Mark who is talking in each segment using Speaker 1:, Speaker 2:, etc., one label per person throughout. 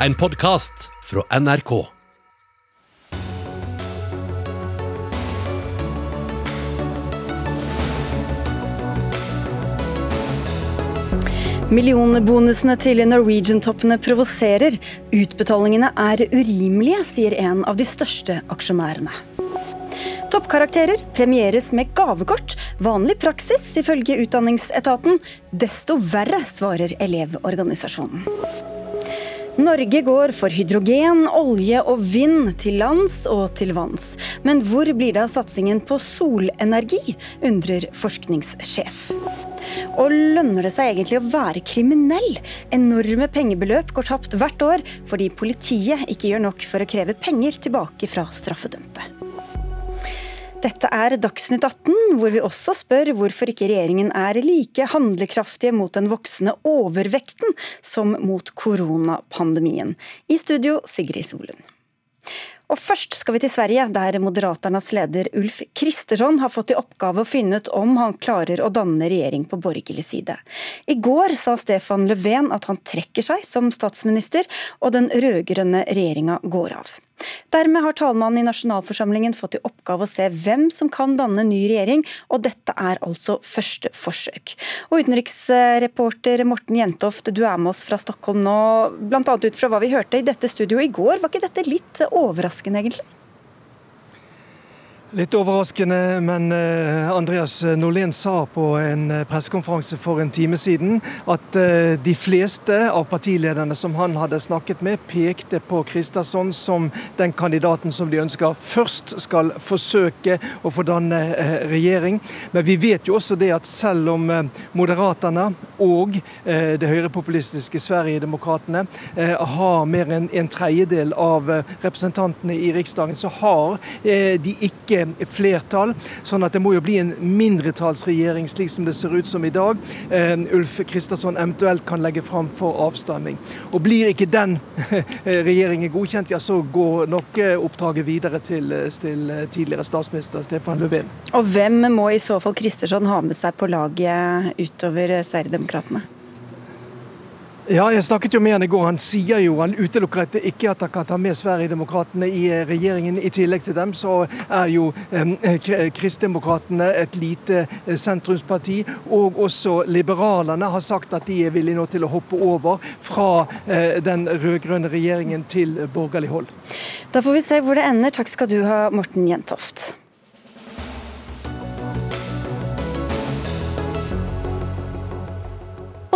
Speaker 1: en podkast fra NRK.
Speaker 2: Millionbonusene til Norwegian-toppene provoserer. Utbetalingene er urimelige, sier en av de største aksjonærene. Toppkarakterer premieres med gavekort. Vanlig praksis, ifølge Utdanningsetaten. Desto verre, svarer Elevorganisasjonen. Norge går for hydrogen, olje og vind til lands og til vanns. Men hvor blir det av satsingen på solenergi, undrer forskningssjef. Og lønner det seg egentlig å være kriminell? Enorme pengebeløp går tapt hvert år fordi politiet ikke gjør nok for å kreve penger tilbake fra straffedømte. Dette er Dagsnytt 18, hvor vi også spør hvorfor ikke regjeringen er like handlekraftige mot den voksende overvekten som mot koronapandemien. I studio Sigrid Solund. Og først skal vi til Sverige, der Moderaternas leder Ulf Kristersson har fått i oppgave å finne ut om han klarer å danne regjering på borgerlig side. I går sa Stefan Löfven at han trekker seg som statsminister, og den rød-grønne regjeringa går av. Dermed har talmannen i nasjonalforsamlingen fått i oppgave å se hvem som kan danne ny regjering, og dette er altså første forsøk. Og Utenriksreporter Morten Jentoft, du er med oss fra Stockholm nå. Annet ut fra hva vi hørte i dette studioet i går, var ikke dette litt overraskende egentlig?
Speaker 3: Litt overraskende, men eh, Andreas Norlén sa på en eh, pressekonferanse for en time siden at eh, de fleste av partilederne som han hadde snakket med, pekte på Kristersson som den kandidaten som de ønsker først skal forsøke å få danne regjering. Men vi vet jo også det at selv om Moderaterna og det høyrepopulistiske Sverigedemokraterna har mer enn en tredjedel av representantene i Riksdagen, så har de ikke flertall. Sånn at det må jo bli en mindretallsregjering slik som det ser ut som i dag. Uh, Ulf Kristersson eventuelt kan legge fram for avstemning. Og blir ikke den regjeringen godkjent, ja så går nok eh, oppdraget videre til, eh, til tidligere statsminister Stefan Löfven.
Speaker 2: Og hvem må i så fall Kristersson ha med seg på laget utover Sverigedemokraterna?
Speaker 3: Ja, jeg snakket jo med han i går. Han sier jo, han utelukker ikke at han kan ta med Sverigedemokraterna i eh, regjeringen. I tillegg til dem så er jo eh, Kristdemokraterna et lite eh, sentrumsparti. Og også liberalerne har sagt at de er villige nå til å hoppe over fra eh, den rød-grønne regjeringen til borgerlig hold.
Speaker 2: Da får vi se hvor det ender. Takk skal du ha, Morten Jentoft.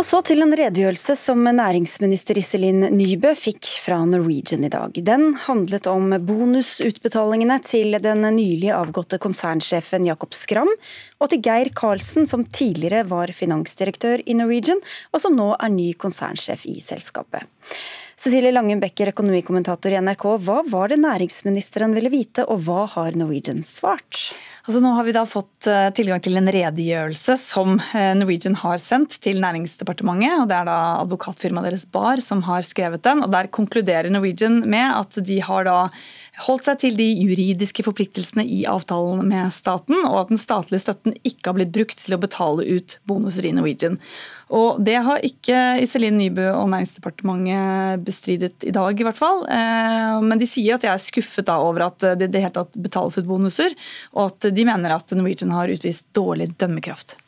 Speaker 2: Og så til en redegjørelse som næringsminister Iselin Nybø fikk fra Norwegian i dag. Den handlet om bonusutbetalingene til den nylig avgåtte konsernsjefen Jakob Skram, og til Geir Karlsen, som tidligere var finansdirektør i Norwegian, og som nå er ny konsernsjef i selskapet. Cecilie Langen Becker, økonomikommentator i NRK, hva var det næringsministeren ville vite, og hva har Norwegian svart?
Speaker 4: Altså, nå har vi da fått eh, tilgang til en redegjørelse som eh, Norwegian har sendt til Næringsdepartementet. og Det er da advokatfirmaet deres Bar som har skrevet den. og Der konkluderer Norwegian med at de har da holdt seg til de juridiske forpliktelsene i avtalen med staten, og at den statlige støtten ikke har blitt brukt til å betale ut bonuser i Norwegian. Og Det har ikke Iselin Nybø og Næringsdepartementet bestridet i dag, i hvert fall. Eh, men de sier at de er skuffet over at det i det hele tatt betales ut bonuser, og at de mener at Norwegian har utvist dårlig dømmekraft.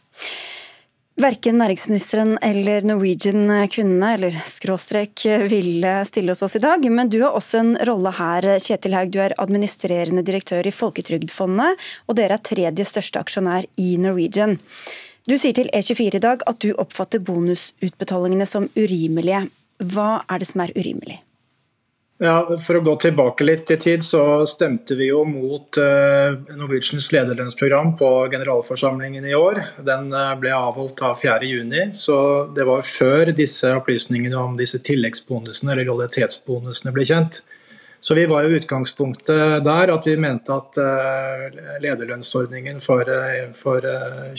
Speaker 2: Verken næringsministeren eller Norwegian kunne, eller skråstrek, ville stille hos oss i dag. Men du har også en rolle her, Kjetil Haug. Du er administrerende direktør i Folketrygdfondet, og dere er tredje største aksjonær i Norwegian. Du sier til E24 i dag at du oppfatter bonusutbetalingene som urimelige. Hva er det som er urimelig?
Speaker 5: Ja, For å gå tilbake litt i tid, så stemte vi jo mot uh, Norwegians lederlønnsprogram på generalforsamlingen i år. Den uh, ble avholdt av 4.6, så det var før disse opplysningene om disse tilleggsbonusene eller realitetsbonusene ble kjent. Så vi var jo utgangspunktet der at vi mente at uh, lederlønnsordningen for, for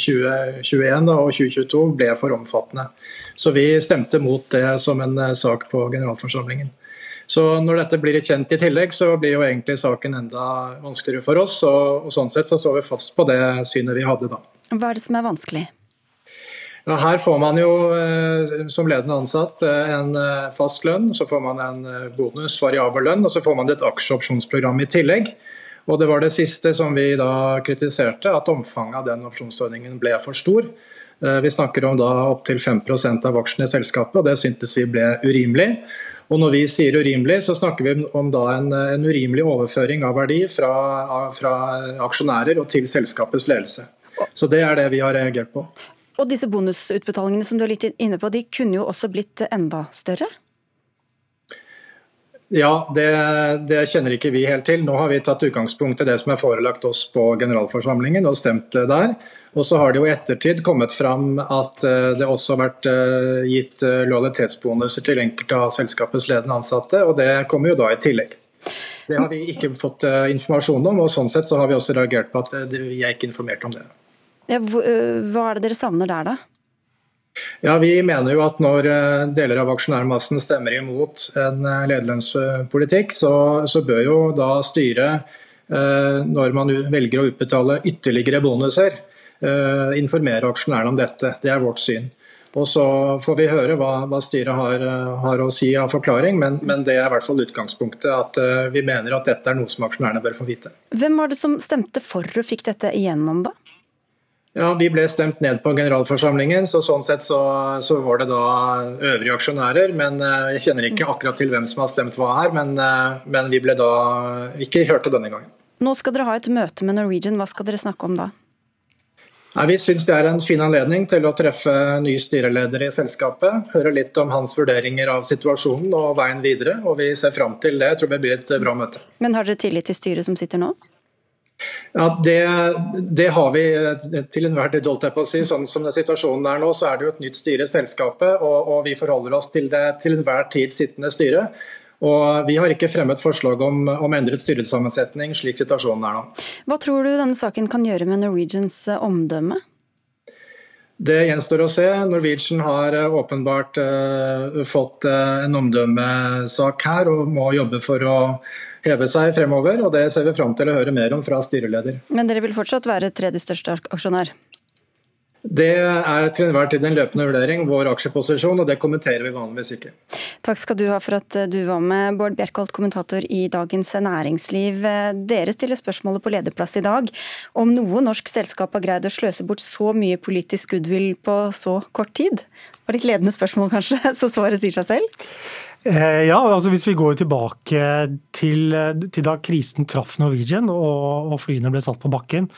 Speaker 5: 2021 og 2022 ble for omfattende. Så vi stemte mot det som en sak på generalforsamlingen. Så når dette blir kjent i tillegg, så blir jo egentlig saken enda vanskeligere for oss. Og, og sånn sett så står vi fast på det synet vi hadde da.
Speaker 2: Hva er det som er vanskelig?
Speaker 5: Ja, her får man jo som ledende ansatt en fast lønn, så får man en bonus, variabel lønn, og så får man et aksjeopsjonsprogram i tillegg. Og Det var det siste som vi da kritiserte, at omfanget av den opsjonsordningen ble for stor. Eh, vi snakker om da opptil 5% av aksjene i selskapet, og det syntes vi ble urimelig. Og Når vi sier urimelig, så snakker vi om en, en urimelig overføring av verdi fra, fra, aksjonærer og til selskapets ledelse. Så Det er det vi har reagert på.
Speaker 2: Og disse bonusutbetalingene som du er litt inne på, de kunne jo også blitt enda større?
Speaker 5: Ja, det, det, kjenner ikke vi helt til. Nå har vi tatt utgangspunkt i det som er forelagt oss på generalforsamlingen og stemt der. Og så har det jo i ettertid kommet fram at eh, det også har vært eh, gitt eh, lojalitetsbonuser til enkelte av selskapets ledende ansatte, og det kommer jo da i tillegg. Det har vi ikke fått informasjon om, og sånn sett så har vi også reagert på at vi er ikke informert om det.
Speaker 2: Hva er det dere savner der, da?
Speaker 5: Ja, Vi mener jo at når eh, deler av aksjonærmassen stemmer imot en eh, lederlønnspolitikk, så, så bør jo da styret, eh, når man velger å utbetale ytterligere bonuser, informere aksjonærene om dette. Det er vårt syn. Og Så får vi høre hva, hva styret har, har, å si av forklaring, men, men, det er i hvert fall utgangspunktet. At vi mener at dette er noe som aksjonærene bør få vite.
Speaker 2: Hvem var det som stemte for og fikk dette igjennom, da?
Speaker 5: Ja, Vi ble stemt ned på generalforsamlingen, så sånn sett så, så, var det da øvrige aksjonærer. Men eh, Jeg kjenner ikke akkurat til hvem som har stemt hva her, men, eh, men vi ble da ikke hørte denne gangen.
Speaker 2: Nå skal dere ha et møte med Norwegian, hva skal dere snakke om da?
Speaker 5: Nei, vi syns det er en fin anledning til å treffe ny styreleder i selskapet. Høre litt om hans vurderinger av situasjonen og veien videre. og Vi ser fram til det. Jeg tror det blir et bra møte.
Speaker 2: Men har dere tillit til styret som sitter nå?
Speaker 5: Ja, det, det, har vi til enhver tid, holdt jeg på å si. Sånn som situasjonen er nå, så er det jo et nytt styre i selskapet, og, og vi forholder oss til det til enhver tid sittende styre. Og Vi har ikke fremmet forslag om, om endret styresammensetning slik situasjonen er nå.
Speaker 2: Hva tror du denne saken kan gjøre med Norwegians eh, omdømme?
Speaker 5: Det gjenstår å se. Norwegian har eh, åpenbart uh, fått uh, en omdømmesak her og må jobbe for å heve seg fremover, og det ser vi fram til å høre mer om fra styreleder.
Speaker 2: Men dere vil fortsatt være tredje største aksjonær?
Speaker 5: Det er til enhver tid en løpende vurdering, vår aksjeposisjon, og det kommenterer vi vanligvis ikke.
Speaker 2: Takk skal du ha for at du var med, Bård Bjerkholt, kommentator i Dagens Næringsliv. Dere stiller spørsmålet på lederplass i dag om noe norsk selskap har greid å sløse bort så mye politisk goodwill på så kort tid. Det var litt ledende spørsmål, kanskje, så svaret sier seg selv?
Speaker 6: Eh, ja, altså Hvis vi går tilbake til, til da krisen traff Norwegian og, og, flyene ble satt på bakken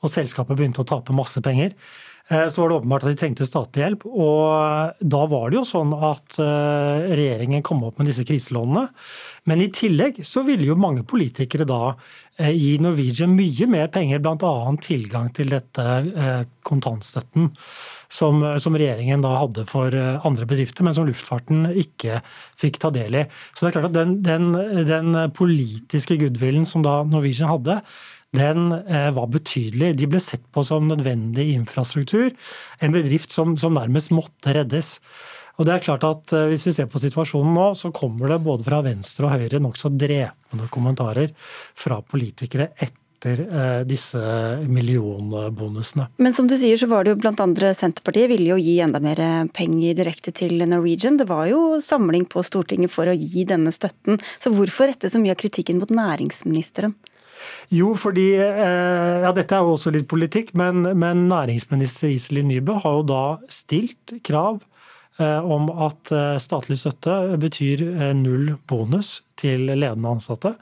Speaker 6: og selskapet begynte å tape masse penger, eh, så var det åpenbart at de trengte statlig hjelp. Og da var det jo sånn at eh, regjeringen kom opp med disse kriselånene. Men i tillegg så ville jo mange politikere da gi Norwegian mye mer penger, bl.a. tilgang til dette kontantstøtten som, som, regjeringen da hadde for eh, andre bedrifter, men som luftfarten ikke fikk ta del i. Så det er klart at den, den, den politiske goodwillen som da Norwegian hadde, den eh, var betydelig. De ble sett på som nødvendig infrastruktur. En bedrift som, som nærmest måtte reddes. Og det er klart at eh, Hvis vi ser på situasjonen nå, så kommer det både fra venstre og høyre nokså drepende kommentarer fra politikere etter etter eh, disse millionbonusene.
Speaker 2: Men som du sier, så var det jo blant andre Senterpartiet ville jo gi enda mer penger direkte til Norwegian. Det var jo samling på Stortinget for å gi denne støtten. Så hvorfor rette så mye av kritikken mot næringsministeren?
Speaker 6: Jo, fordi eh, ja, Dette er jo også litt politikk, men, men næringsminister Iselin Nybø har jo da stilt krav eh, om at statlig støtte betyr null bonus til ledende ansatte.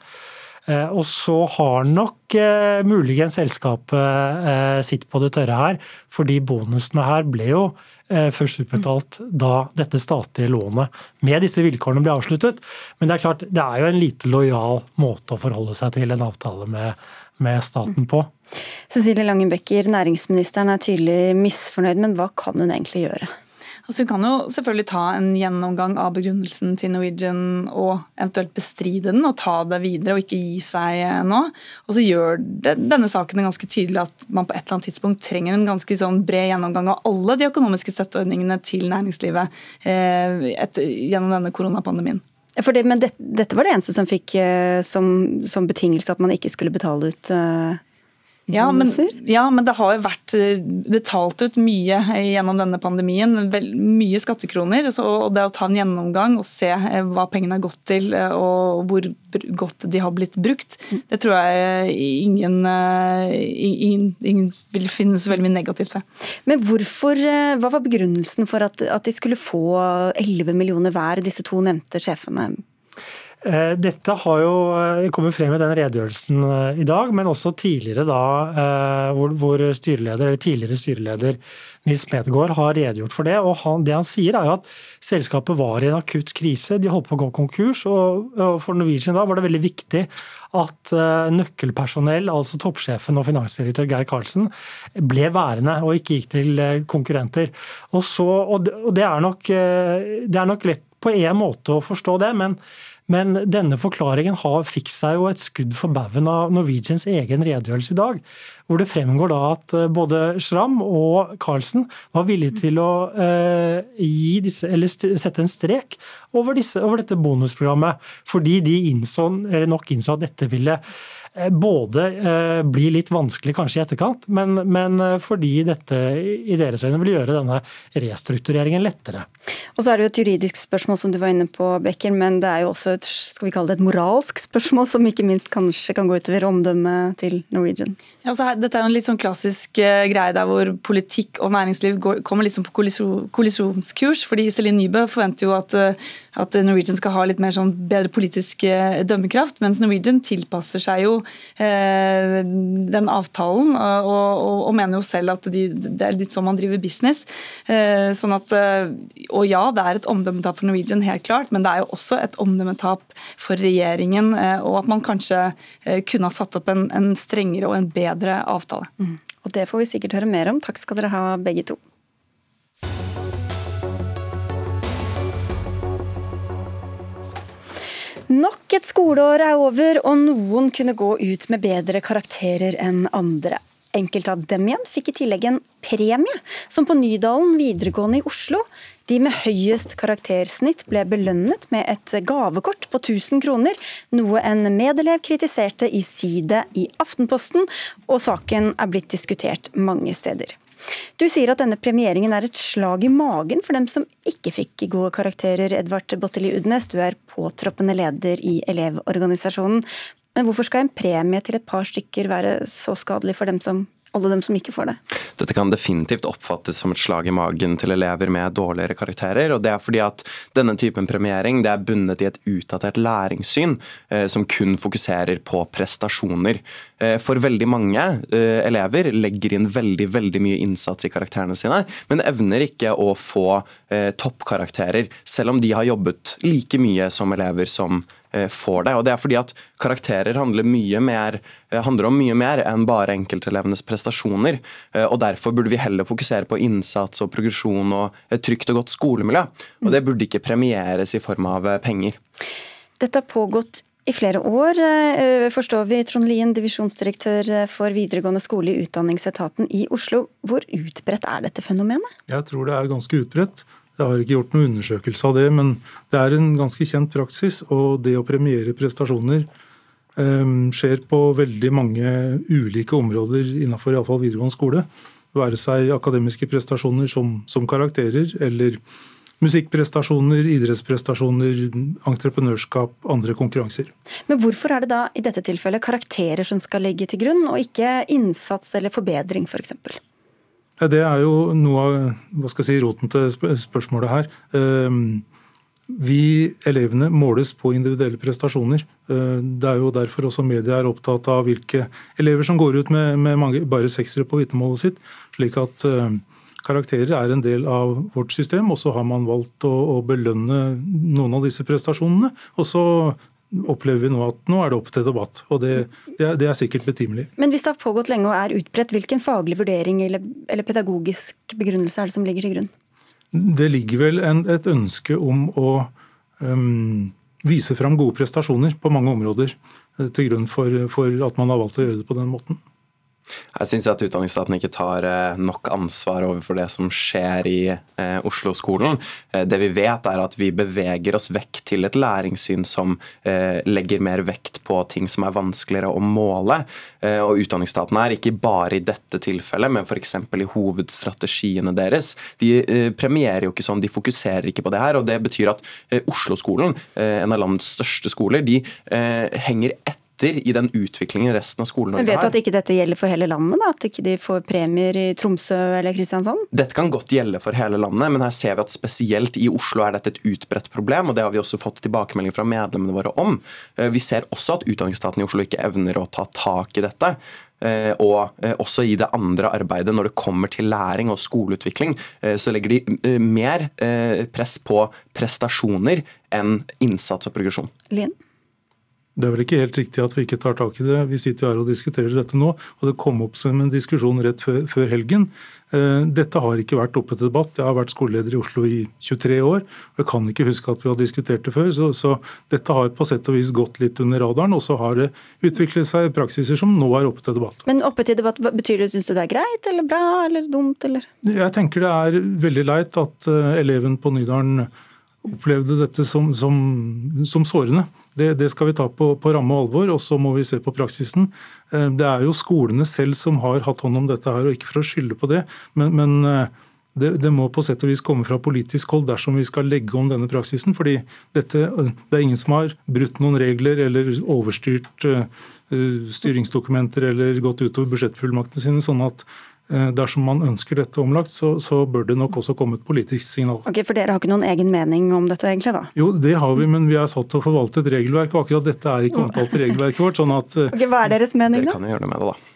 Speaker 6: Eh, og så har nok eh, muligens selskapet eh, sitt på det tørre her, fordi bonusene her ble jo først utbetalt da dette statlige lånet med disse vilkårene ble avsluttet. Men det er klart, det er jo en lite lojal måte å forholde seg til en avtale med, med staten på.
Speaker 2: Cecilie Langen Becker, næringsministeren er tydelig misfornøyd, men hva kan hun egentlig gjøre?
Speaker 4: Altså, hun kan jo selvfølgelig ta en gjennomgang av begrunnelsen til Norwegian og eventuelt bestride den og ta det videre og ikke gi seg eh, nå. Og så gjør det, denne saken ganske tydelig at man på et eller annet tidspunkt trenger en ganske sånn bred gjennomgang av alle de økonomiske støtteordningene til næringslivet eh, etter, gjennom denne koronapandemien.
Speaker 2: Det, men det, dette var det eneste som fikk eh, som, som, betingelse at man ikke skulle betale ut eh,
Speaker 4: Ja men, ja, men, det har jo vært eh, betalt ut mye gjennom denne pandemien. Vel, mye skattekroner. Så, og det å ta en gjennomgang og se eh, hva pengene har gått til eh, og hvor godt de har blitt brukt, det tror jeg ingen, ingen, ingen vil finne så veldig mye negativt ved.
Speaker 2: Men hvorfor, hva var begrunnelsen for at, at de skulle få 11 millioner hver, disse to nevnte sjefene?
Speaker 6: Eh, dette har jo eh, kommet frem i den redegjørelsen eh, i dag, men også tidligere da, hvor, styreleder, eller tidligere styreleder Nils Medgaard har redegjort for det. og han, Det han sier er jo at selskapet var i en akutt krise, de holdt på å gå konkurs. og For Norwegian da var det veldig viktig at nøkkelpersonell, altså toppsjefen og finansdirektør Geir Karlsen, ble værende og ikke gikk til konkurrenter. Og, så, og det, er nok, det er nok lett på en måte å forstå det, men men denne forklaringen har, fikk seg jo et skudd for baugen av Norwegians egen redegjørelse i dag, hvor det fremgår da at eh, både Schram og Carlsen var villige til å eh, disse, sette en strek over, disse, over, dette bonusprogrammet, fordi de innså, nok innså at dette ville både eh, blir litt vanskelig kanskje i etterkant, men, men, eh, fordi dette i deres øyne vil gjøre denne restruktureringen lettere.
Speaker 2: Og så er det jo et juridisk spørsmål som du var inne på, Becker, men det er jo også et skal vi kalle det et moralsk spørsmål, som ikke minst kanskje kan gå utover omdømmet til Norwegian.
Speaker 4: Ja, her, dette er jo en litt sånn klassisk greie der hvor politikk og næringsliv går, kommer liksom på kollisjonskurs. fordi Iselin Nybø forventer jo at, at Norwegian skal ha litt mer sånn bedre politisk dømmekraft, mens Norwegian tilpasser seg jo Eh, den avtalen, og, og, og, mener jo selv at de, det er litt sånn man driver business. Eh, sånn at, eh, Og ja, det er et omdømmetap for Norwegian, helt klart, men det er jo også et omdømmetap for regjeringen, og at man kanskje kunne ha satt opp en, en strengere og en bedre avtale. Mm.
Speaker 2: Og Det får vi sikkert høre mer om. Takk skal dere ha, begge to. Nok et skoleår er over, og noen kunne gå ut med bedre karakterer enn andre. Enkelte av dem igjen fikk i tillegg en premie, som på Nydalen videregående i Oslo. De med høyest karaktersnitt ble belønnet med et gavekort på 1000 kroner, noe en medelev kritiserte i side i Aftenposten, og saken er blitt diskutert mange steder. Du sier at denne premieringen er et slag i magen for dem som ikke fikk gode karakterer. Edvard Botteli Udnes, du er påtroppende leder i Elevorganisasjonen. Men hvorfor skal en premie til et par stykker være så skadelig for dem som alle dem som ikke får det?
Speaker 7: Dette kan definitivt oppfattes som et slag i magen til elever med dårligere karakterer. og Det er fordi at denne typen premiering det er bundet i et utdatert læringssyn eh, som kun fokuserer på prestasjoner. Eh, for veldig mange eh, elever legger inn veldig veldig mye innsats i karakterene sine, men evner ikke å få eh, toppkarakterer, selv om de har jobbet like mye som elever som Eh, får det. Og det er fordi at Karakterer handler, mer, eh, handler om mye mer enn bare enkeltelevenes prestasjoner. Eh, og Derfor burde vi heller fokusere på innsats og progresjon og et trygt og godt skolemiljø. Og Det burde ikke premieres i form av penger.
Speaker 2: Dette har pågått i flere år, forstår vi. Trond Lien, divisjonsdirektør for videregående skole i Utdanningsetaten i Oslo. Hvor utbredt er dette fenomenet?
Speaker 8: Jeg tror det er ganske utbredt. Jeg har ikke gjort noen undersøkelse av det, men det er en ganske kjent praksis. Og det å premiere prestasjoner um, skjer på veldig mange ulike områder innenfor iallfall videregående skole. Være seg akademiske prestasjoner som, som karakterer, eller musikkprestasjoner, idrettsprestasjoner, entreprenørskap, andre konkurranser.
Speaker 2: Men hvorfor er det da i dette tilfellet karakterer som skal ligge til grunn, og ikke innsats eller forbedring f.eks.? For
Speaker 8: Ja, det er jo noe av hva skal jeg si, roten til spørsmålet her. Ehm, vi elevene måles på individuelle prestasjoner. Ehm, det er jo derfor også media er opptatt av hvilke elever som går ut med, med mange, bare seksere på vitnemålet sitt. slik at ehm, Karakterer er en del av vårt system, og så har man valgt å, å belønne noen av disse prestasjonene. Og så opplever vi nå at nå er det opp til debatt. Og det, det, er, det er, sikkert betimelig.
Speaker 2: Men hvis det har pågått lenge og er utbredt, hvilken faglig vurdering eller, eller pedagogisk begrunnelse er det som ligger til grunn?
Speaker 8: Det ligger vel en, et ønske om å um, vise fram gode prestasjoner på mange områder eh, til grunn for, for, at man har valgt å gjøre det på den måten.
Speaker 7: Jeg syns at utdanningsstaten ikke tar eh, nok ansvar overfor det som skjer i eh, Oslo-skolen. Eh, det vi vet, er at vi beveger oss vekk til et læringssyn som eh, legger mer vekt på ting som er vanskeligere å måle. Eh, og utdanningsstaten er ikke bare i dette tilfellet, men f.eks. i hovedstrategiene deres. De eh, premierer jo ikke sånn, de fokuserer ikke på det her. og Det betyr at Oslo-skolen, en av landets største skoler, de henger etter etter i den utviklingen resten av Skole-Norge
Speaker 2: har. Vet du at ikke dette gjelder for hele landet? da? At ikke de får premier i Tromsø eller Kristiansand?
Speaker 7: Dette kan godt gjelde for hele landet, men her ser vi at spesielt i Oslo er dette et utbredt problem. og Det har vi også fått tilbakemelding fra medlemmene våre om. Eh, vi ser også at utdanningsstaten i Oslo ikke evner å ta tak i dette. Eh, og eh, også i det andre arbeidet, når det kommer til læring og skoleutvikling, så legger de mer press på prestasjoner enn innsats og progresjon.
Speaker 2: Lien?
Speaker 8: Det er vel ikke helt riktig at vi ikke tar tak i det. Vi sitter jo her og diskuterer dette nå, og det kom opp som en diskusjon rett før, før helgen. Eh, dette har ikke vært oppe til debatt. Jeg har vært skoleleder i Oslo i 23 år. og Jeg kan ikke huske at vi har diskutert det før. Så, så dette har på sett og vis gått litt under radaren. Og så har det utviklet seg praksiser som nå er oppe til debatt.
Speaker 2: Men oppe til debatt, betyr det syns du det er greit eller bra eller dumt? Eller?
Speaker 8: Jeg tenker det er veldig leit at eh, eleven på Nydalen opplevde dette som, som, som sårende. Det, det, skal vi ta på, på ramme og alvor, og så må vi se på praksisen. Eh, det er jo skolene selv som har hatt hånd om dette her, og ikke for å skylde på det. Men, men eh, det, det, må på sett og vis komme fra politisk hold dersom vi skal legge om denne praksisen. fordi dette, Det er ingen som har brutt noen regler eller overstyrt styringsdokumenter eller gått utover budsjettfullmaktene sine. sånn at Eh, dersom man ønsker dette omlagt, så, så, bør det nok også komme et politisk signal.
Speaker 2: Ok, For dere har ikke noen egen mening om dette, egentlig? da?
Speaker 8: Jo, det har vi, men vi er satt til å forvalte et regelverk, og akkurat dette er ikke omtalt i regelverket vårt. sånn at...
Speaker 2: Eh, ok, Hva er deres mening,
Speaker 7: da? Dere kan jo gjøre noe med det, da.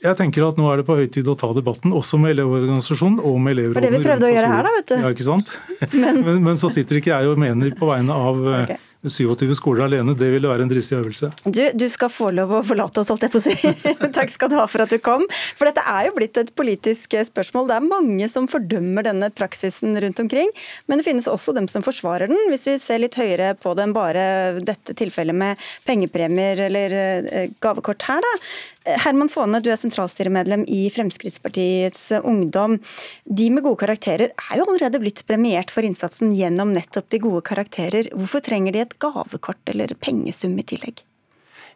Speaker 8: Jeg tenker at Nå er det på høy tid å ta debatten, også med Elevorganisasjonen og med elevrådene.
Speaker 2: er det vi prøvde å gjøre her, da, vet du.
Speaker 8: Ja, ikke sant? Men, men, men så sitter ikke jeg og mener på vegne av eh, okay. 27 skoler alene, det ville være en dristig øvelse.
Speaker 2: Du, du skal få lov å forlate oss, holdt jeg på å si. Takk skal du ha for at du kom. For dette er jo blitt et politisk spørsmål. Det er mange som fordømmer denne praksisen rundt omkring. Men det finnes også dem som forsvarer den, hvis vi ser litt høyere på det enn bare dette tilfellet med pengepremier eller eh, gavekort her, da. Herman Faane, du er sentralstyremedlem i Fremskrittspartiets Ungdom. De med gode karakterer er jo allerede blitt premiert for innsatsen gjennom nettopp de gode karakterer. Hvorfor trenger de et gavekort eller pengesum i tillegg?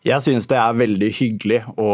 Speaker 9: Jeg synes det er veldig hyggelig å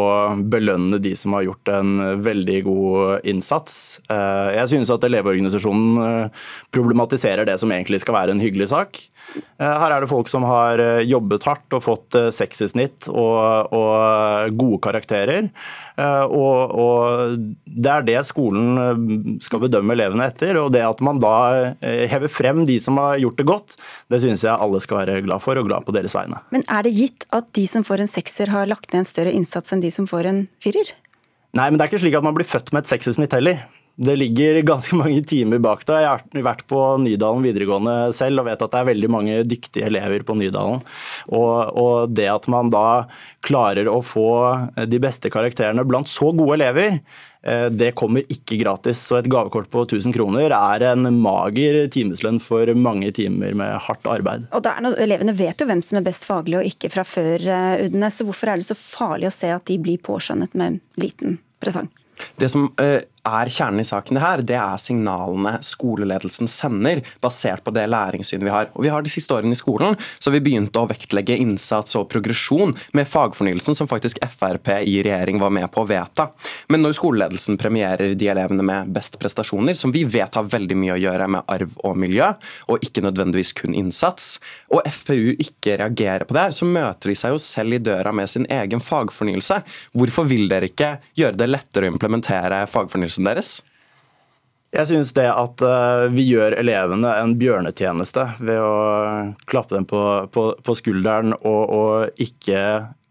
Speaker 9: belønne de som har gjort en veldig god innsats. Eh, jeg synes at Elevorganisasjonen eh, problematiserer det som egentlig skal være en hyggelig sak. Eh, her er det folk som har jobbet hardt og fått seks i snitt og, og gode karakterer. Og, og, Det er det skolen skal bedømme elevene etter. og Det at man da hever frem de som har gjort det godt, det synes jeg alle skal være glad for, og glad på deres vegne.
Speaker 2: Men er det gitt at de som får en sekser har lagt ned en større innsats enn de som får en firer?
Speaker 9: Nei, men det er ikke slik at man blir født med et seksersnitt heller. Det ligger ganske mange timer bak det. Jeg har vært på Nydalen videregående selv og vet at det er veldig mange dyktige elever på Nydalen. Og, og, det at man da klarer å få de beste karakterene blant så gode elever, det kommer ikke gratis. Så et gavekort på 1000 kroner er en mager timeslønn for mange timer med hardt arbeid.
Speaker 2: Og noe, Elevene vet jo hvem som er best faglig og ikke fra før, eh, Udnes. Så hvorfor er det så farlig å se at de blir påskjønnet med en liten presang?
Speaker 7: Det som uh, er kjernen i saken det her, det er signalene skoleledelsen sender, basert på det læringssynet vi har. Og vi har De siste årene i skolen så vi begynt å vektlegge innsats og progresjon med fagfornyelsen, som faktisk Frp i regjering var med på å vedta. Men når skoleledelsen premierer de elevene med best prestasjoner, som vi vet har veldig mye å gjøre med arv og miljø, og ikke nødvendigvis kun innsats, og FPU ikke reagerer på det her, så møter de seg jo selv i døra med sin egen fagfornyelse. Hvorfor vil dere ikke gjøre det lettere å implementere fagfornyelse undersøkelsen deres?
Speaker 9: Jeg synes det at eh, vi gjør elevene en bjørnetjeneste ved å klappe dem på, på, på skulderen og, og ikke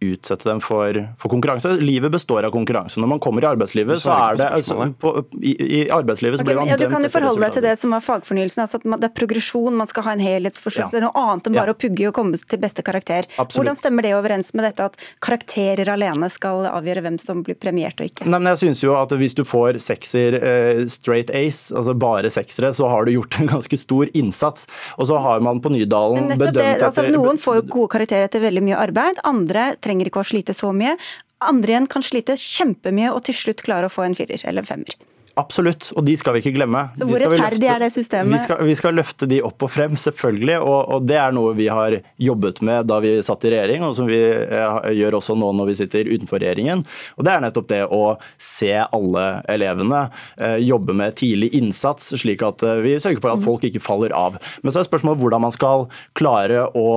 Speaker 9: utsette dem for, for, konkurranse. Livet består av konkurranse. Når man kommer i arbeidslivet, så er det altså, på, i, i, arbeidslivet så okay, blir man
Speaker 2: ja, Du kan jo forholde deg til det som er fagfornyelsen. altså at Det er progresjon, man skal ha en helhetsforståelse. Ja. Det er noe annet enn bare ja. å pugge og komme til beste karakter. Absolutt. Hvordan stemmer det overens med dette at karakterer alene skal avgjøre hvem som blir premiert og ikke?
Speaker 9: Nei, men jeg synes jo at Hvis du får sekser eh, straight ace, altså bare seksere, så har du gjort en ganske stor innsats. Og så har man på Nydalen bedømt
Speaker 2: det, altså, Noen får jo gode karakterer etter veldig mye arbeid. andre trenger ikke å slite så mye. andre igjen kan slite kjempemye og til slutt klare å få en firer eller en femmer.
Speaker 9: Absolutt, og de skal vi ikke glemme.
Speaker 2: Så Hvor rettferdig er det systemet?
Speaker 9: Vi skal, vi skal, løfte de opp og frem, selvfølgelig. Og, og, det er noe vi har jobbet med da vi satt i regjering, og som vi eh, gjør også nå når vi sitter utenfor regjeringen. Og Det er nettopp det å se alle elevene, eh, jobbe med tidlig innsats, slik at eh, vi sørger for at folk ikke faller av. Men så er spørsmålet hvordan man skal klare å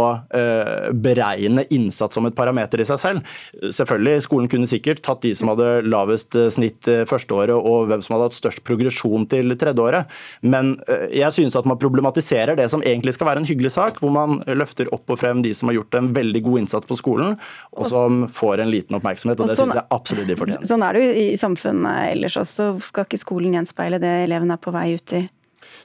Speaker 9: beregne innsats som et parameter i seg selv. Selvfølgelig, Skolen kunne sikkert tatt de som hadde lavest snitt første førsteåret, og hvem som hadde hatt størst progresjon til tredjeåret. Men eh, jeg synes at man problematiserer det som egentlig skal være en hyggelig sak, hvor man løfter opp og frem de som har gjort en veldig god innsats på skolen, og som får en liten oppmerksomhet. og Det synes jeg absolutt de fortjener.
Speaker 2: Sånn er det jo i samfunnet ellers også. Skal ikke skolen gjenspeile det eleven er på vei ut i?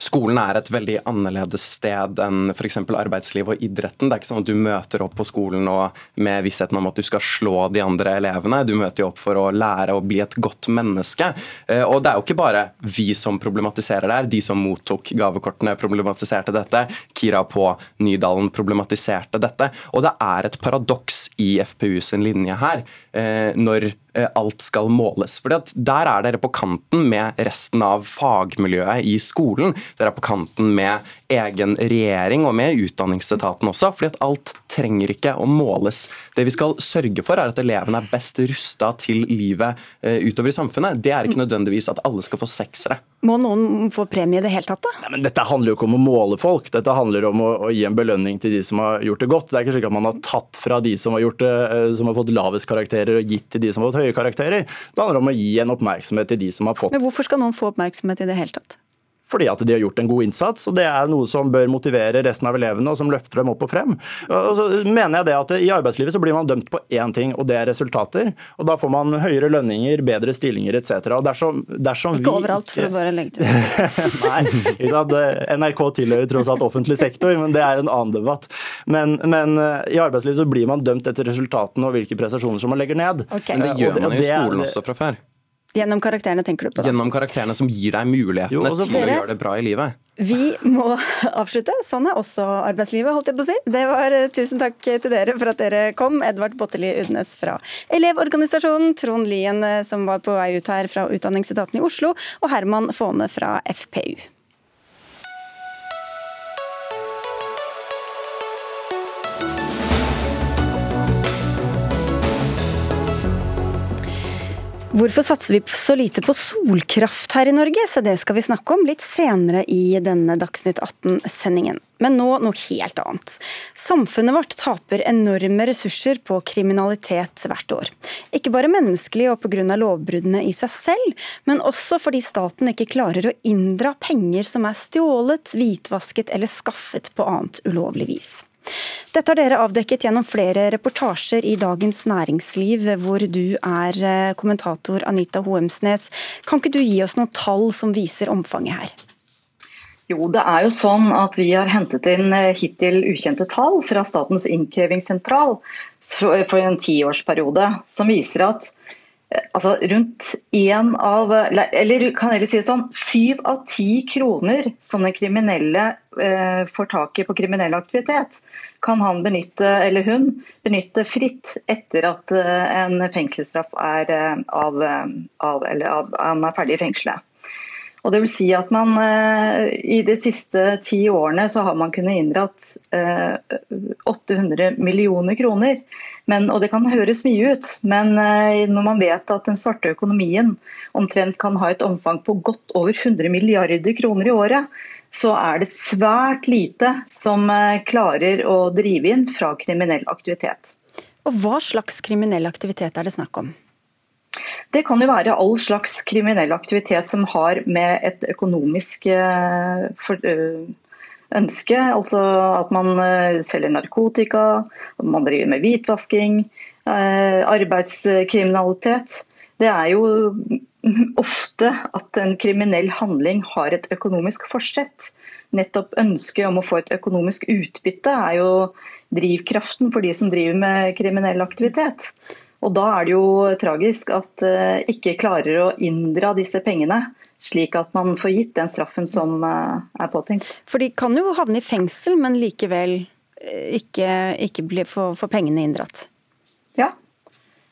Speaker 7: Skolen er et veldig annerledes sted enn f.eks. arbeidslivet og idretten. Det er ikke sånn at du møter opp på skolen med vissheten om at du skal slå de andre elevene. Du møter jo opp for å lære å bli et godt menneske. Eh, og det er jo ikke bare vi som problematiserer det her. De som mottok gavekortene, problematiserte dette. Kira på Nydalen problematiserte dette. Og det er et paradoks i FPU sin linje her, eh, når Eh, alt skal måles. Fordi at Der er dere på kanten med resten av fagmiljøet i skolen. Dere er på kanten med egen regjering og med utdanningsetaten også. fordi at alt trenger ikke å måles. Det vi skal sørge for, er at elevene er best rusta til livet eh, utover i samfunnet. Det er ikke nødvendigvis at alle skal få seksere.
Speaker 2: Må noen få premie i det hele tatt, da?
Speaker 9: Nei, men dette handler jo ikke om å måle folk. Dette handler om å, å, gi en belønning til de som har gjort det godt. Det er ikke slik at man har tatt fra de som har, gjort det, eh, som har fått lavest karakterer og gitt til de som har fått høye karakterer. Det handler om å gi en oppmerksomhet til de som har fått
Speaker 2: Men Hvorfor skal noen få oppmerksomhet i det hele tatt?
Speaker 9: Fordi at de har gjort en god innsats. og Det er noe som bør motivere resten av elevene, og som løfter dem opp og frem. Og så mener jeg det at I arbeidslivet så blir man dømt på én ting, og det er resultater. og Da får man høyere lønninger, bedre stillinger etc. Dersom, dersom
Speaker 2: Ikke overalt, for å bare legge til det.
Speaker 9: Nei, NRK tilhører tross alt offentlig sektor, men det er en annen debatt. Men, men eh, i arbeidslivet så blir man dømt etter resultatene og hvilke prestasjoner som man legger ned.
Speaker 7: Okay. Men det gjør man jo i skolen også fra før.
Speaker 2: Gjennom karakterene, tenker du på?
Speaker 7: da? Gjennom karakterene som gir deg mulighetene jo, til å gjøre det bra i livet.
Speaker 2: Vi må avslutte. Sånn er også arbeidslivet, holdt jeg på å si. Det var eh, Tusen takk til dere for at dere kom. Edvard Botteli Udnes fra Elevorganisasjonen, Trond Lien eh, som var på vei ut her fra Utdanningsetaten i Oslo, og Herman Faane fra FPU. Hvorfor satser vi så lite på solkraft her i Norge? Så det skal vi snakke om litt senere i denne Dagsnytt 18-sendingen. Men nå noe helt annet. Samfunnet vårt taper enorme ressurser på kriminalitet hvert år. Ikke bare menneskelig og pga. lovbruddene i seg selv, men også fordi staten ikke klarer å inndra penger som er stjålet, hvitvasket eller skaffet på annet ulovlig vis. Dette har dere avdekket gjennom flere reportasjer i Dagens Næringsliv, hvor du er eh, kommentator Anita Hoemsnes. Kan ikke du gi oss noen tall som viser omfanget her?
Speaker 10: Jo, det er jo sånn at Vi har hentet inn eh, hittil ukjente tall fra Statens innkrevingssentral for en tiårsperiode, som viser at altså rundt én av Eller kan jeg si det sånn, syv av ti kroner som den kriminelle eh, får tak i på kriminell aktivitet, kan han benytte, eller hun benytte fritt etter at eh, en fengselsstraff er eh, av, eh, av, eller av, han er ferdig i fengselet. Og det vil si at man eh, I de siste ti årene så har man kunnet inndratt 800 millioner kroner. Men, og Det kan høres mye ut, men eh, når man vet at den svarte økonomien omtrent kan ha et omfang på godt over 100 milliarder kroner i året, så er det svært lite som eh, klarer å drive inn fra kriminell aktivitet.
Speaker 2: Og Hva slags kriminell aktivitet er det snakk om?
Speaker 10: Det kan jo være all slags kriminell aktivitet som har med et økonomisk eh, for, ønske. Altså at man eh, selger narkotika, man driver med hvitvasking, eh, arbeidskriminalitet. Det er jo ofte at en kriminell handling har et økonomisk forsett. Nettopp ønsket om å få et økonomisk utbytte er jo drivkraften for de som driver med kriminell aktivitet. Og Da er det jo tragisk at uh, ikke klarer å inndra disse pengene slik at man får gitt den straffen som eh, er påtenkt.
Speaker 2: For de kan jo havne i fengsel, men likevel eh, ikke, ikke bli, få, få pengene inndratt?
Speaker 10: Ja.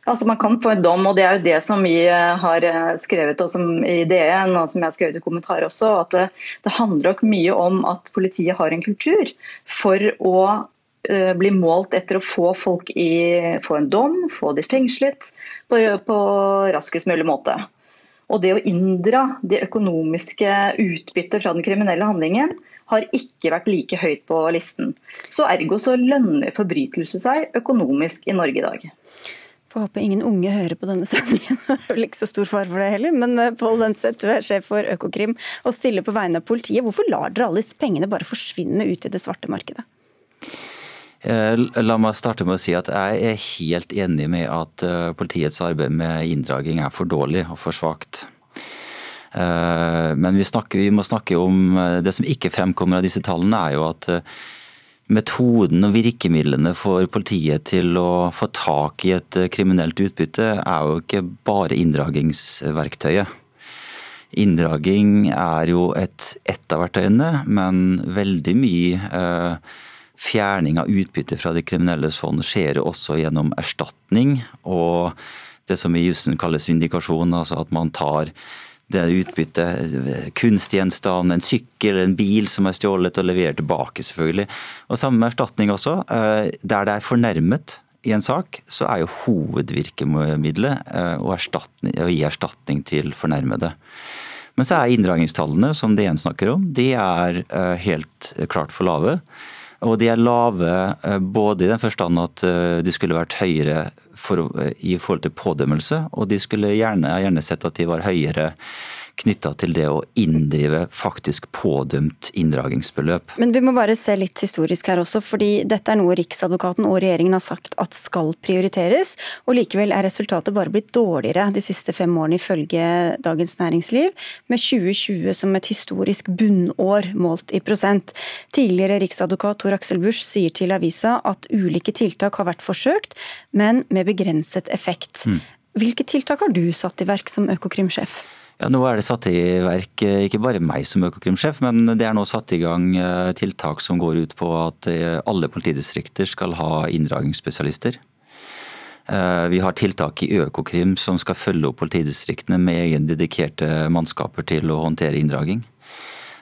Speaker 10: Altså Man kan få en dom, og det er jo det som vi eh, har skrevet i DN, og som jeg har skrevet i kommentar også. at Det, det handler nok mye om at politiet har en kultur for å bli målt etter å få folk i få en dom, få de fengslet på, på raskest mulig måte. Og det å inndra det økonomiske utbyttet fra den kriminelle handlingen har ikke vært like høyt på listen. Så Ergo så lønner forbrytelse seg økonomisk i Norge i dag.
Speaker 2: Får håpe ingen unge hører på denne sendingen. Det er vel ikke så stor fare for det heller. Men eh, Pål Lønseth, du er sjef for Økokrim og stiller på vegne av politiet. Hvorfor lar dere alle disse pengene bare forsvinne ut i det svarte markedet?
Speaker 11: Eh, la meg starte med å si at jeg er helt enig med at eh, politiets arbeid med inndraging er for dårlig og for svakt. Men vi, snakker, vi må snakke om det som ikke fremkommer av disse tallene, er jo at Metoden og virkemidlene for politiet til å få tak i et eh, kriminelt utbytte er jo ikke bare inndragingsverktøyet. Inndraging er jo et, ett av verktøyene, men veldig mye eh, fjerning av utbytte fra de kriminelle sånn skjer også gjennom erstatning og det som i jussen kalles vindikasjon, altså at man tar det utbyttet, utbytte, kunstgjenstand, en sykkel, en bil som er stjålet og levert tilbake, selvfølgelig. Og Samme med erstatning også. Eh, der det er fornærmet i en sak, så er jo hovedvirkemiddelet eh, å, å gi erstatning til fornærmede. Men så er inndragningstallene som det DN snakker om, de er eh, helt klart for lave. Og de er lave både i den forstand at de skulle vært høyere for, i forhold til pådømmelse, og de skulle gjerne, gjerne sett at de var høyere knytta til det å inndrive faktisk pådømt inndragingsbeløp.
Speaker 2: Men vi må bare se litt historisk her også, fordi dette er noe Riksadvokaten og regjeringen har sagt at skal prioriteres, og likevel er resultatet bare blitt dårligere de siste fem årene ifølge Dagens Næringsliv, med 2020 som et historisk bunnår målt i prosent. Tidligere riksadvokat Tor Aksel Busch sier til avisa at ulike tiltak har vært forsøkt, men med begrenset effekt. Mm. Hvilke tiltak har du satt i verk som Økokrim-sjef?
Speaker 11: Ja, Nå er det satt i verk eh, ikke bare meg som Økokrim-sjef, men det er nå satt i gang eh, tiltak som går ut på at eh, alle politidistrikter skal ha inndragningsspesialister. Vi har tiltak i Økokrim som skal følge opp politidistriktene med egen dedikerte mannskaper til å håndtere inndraging.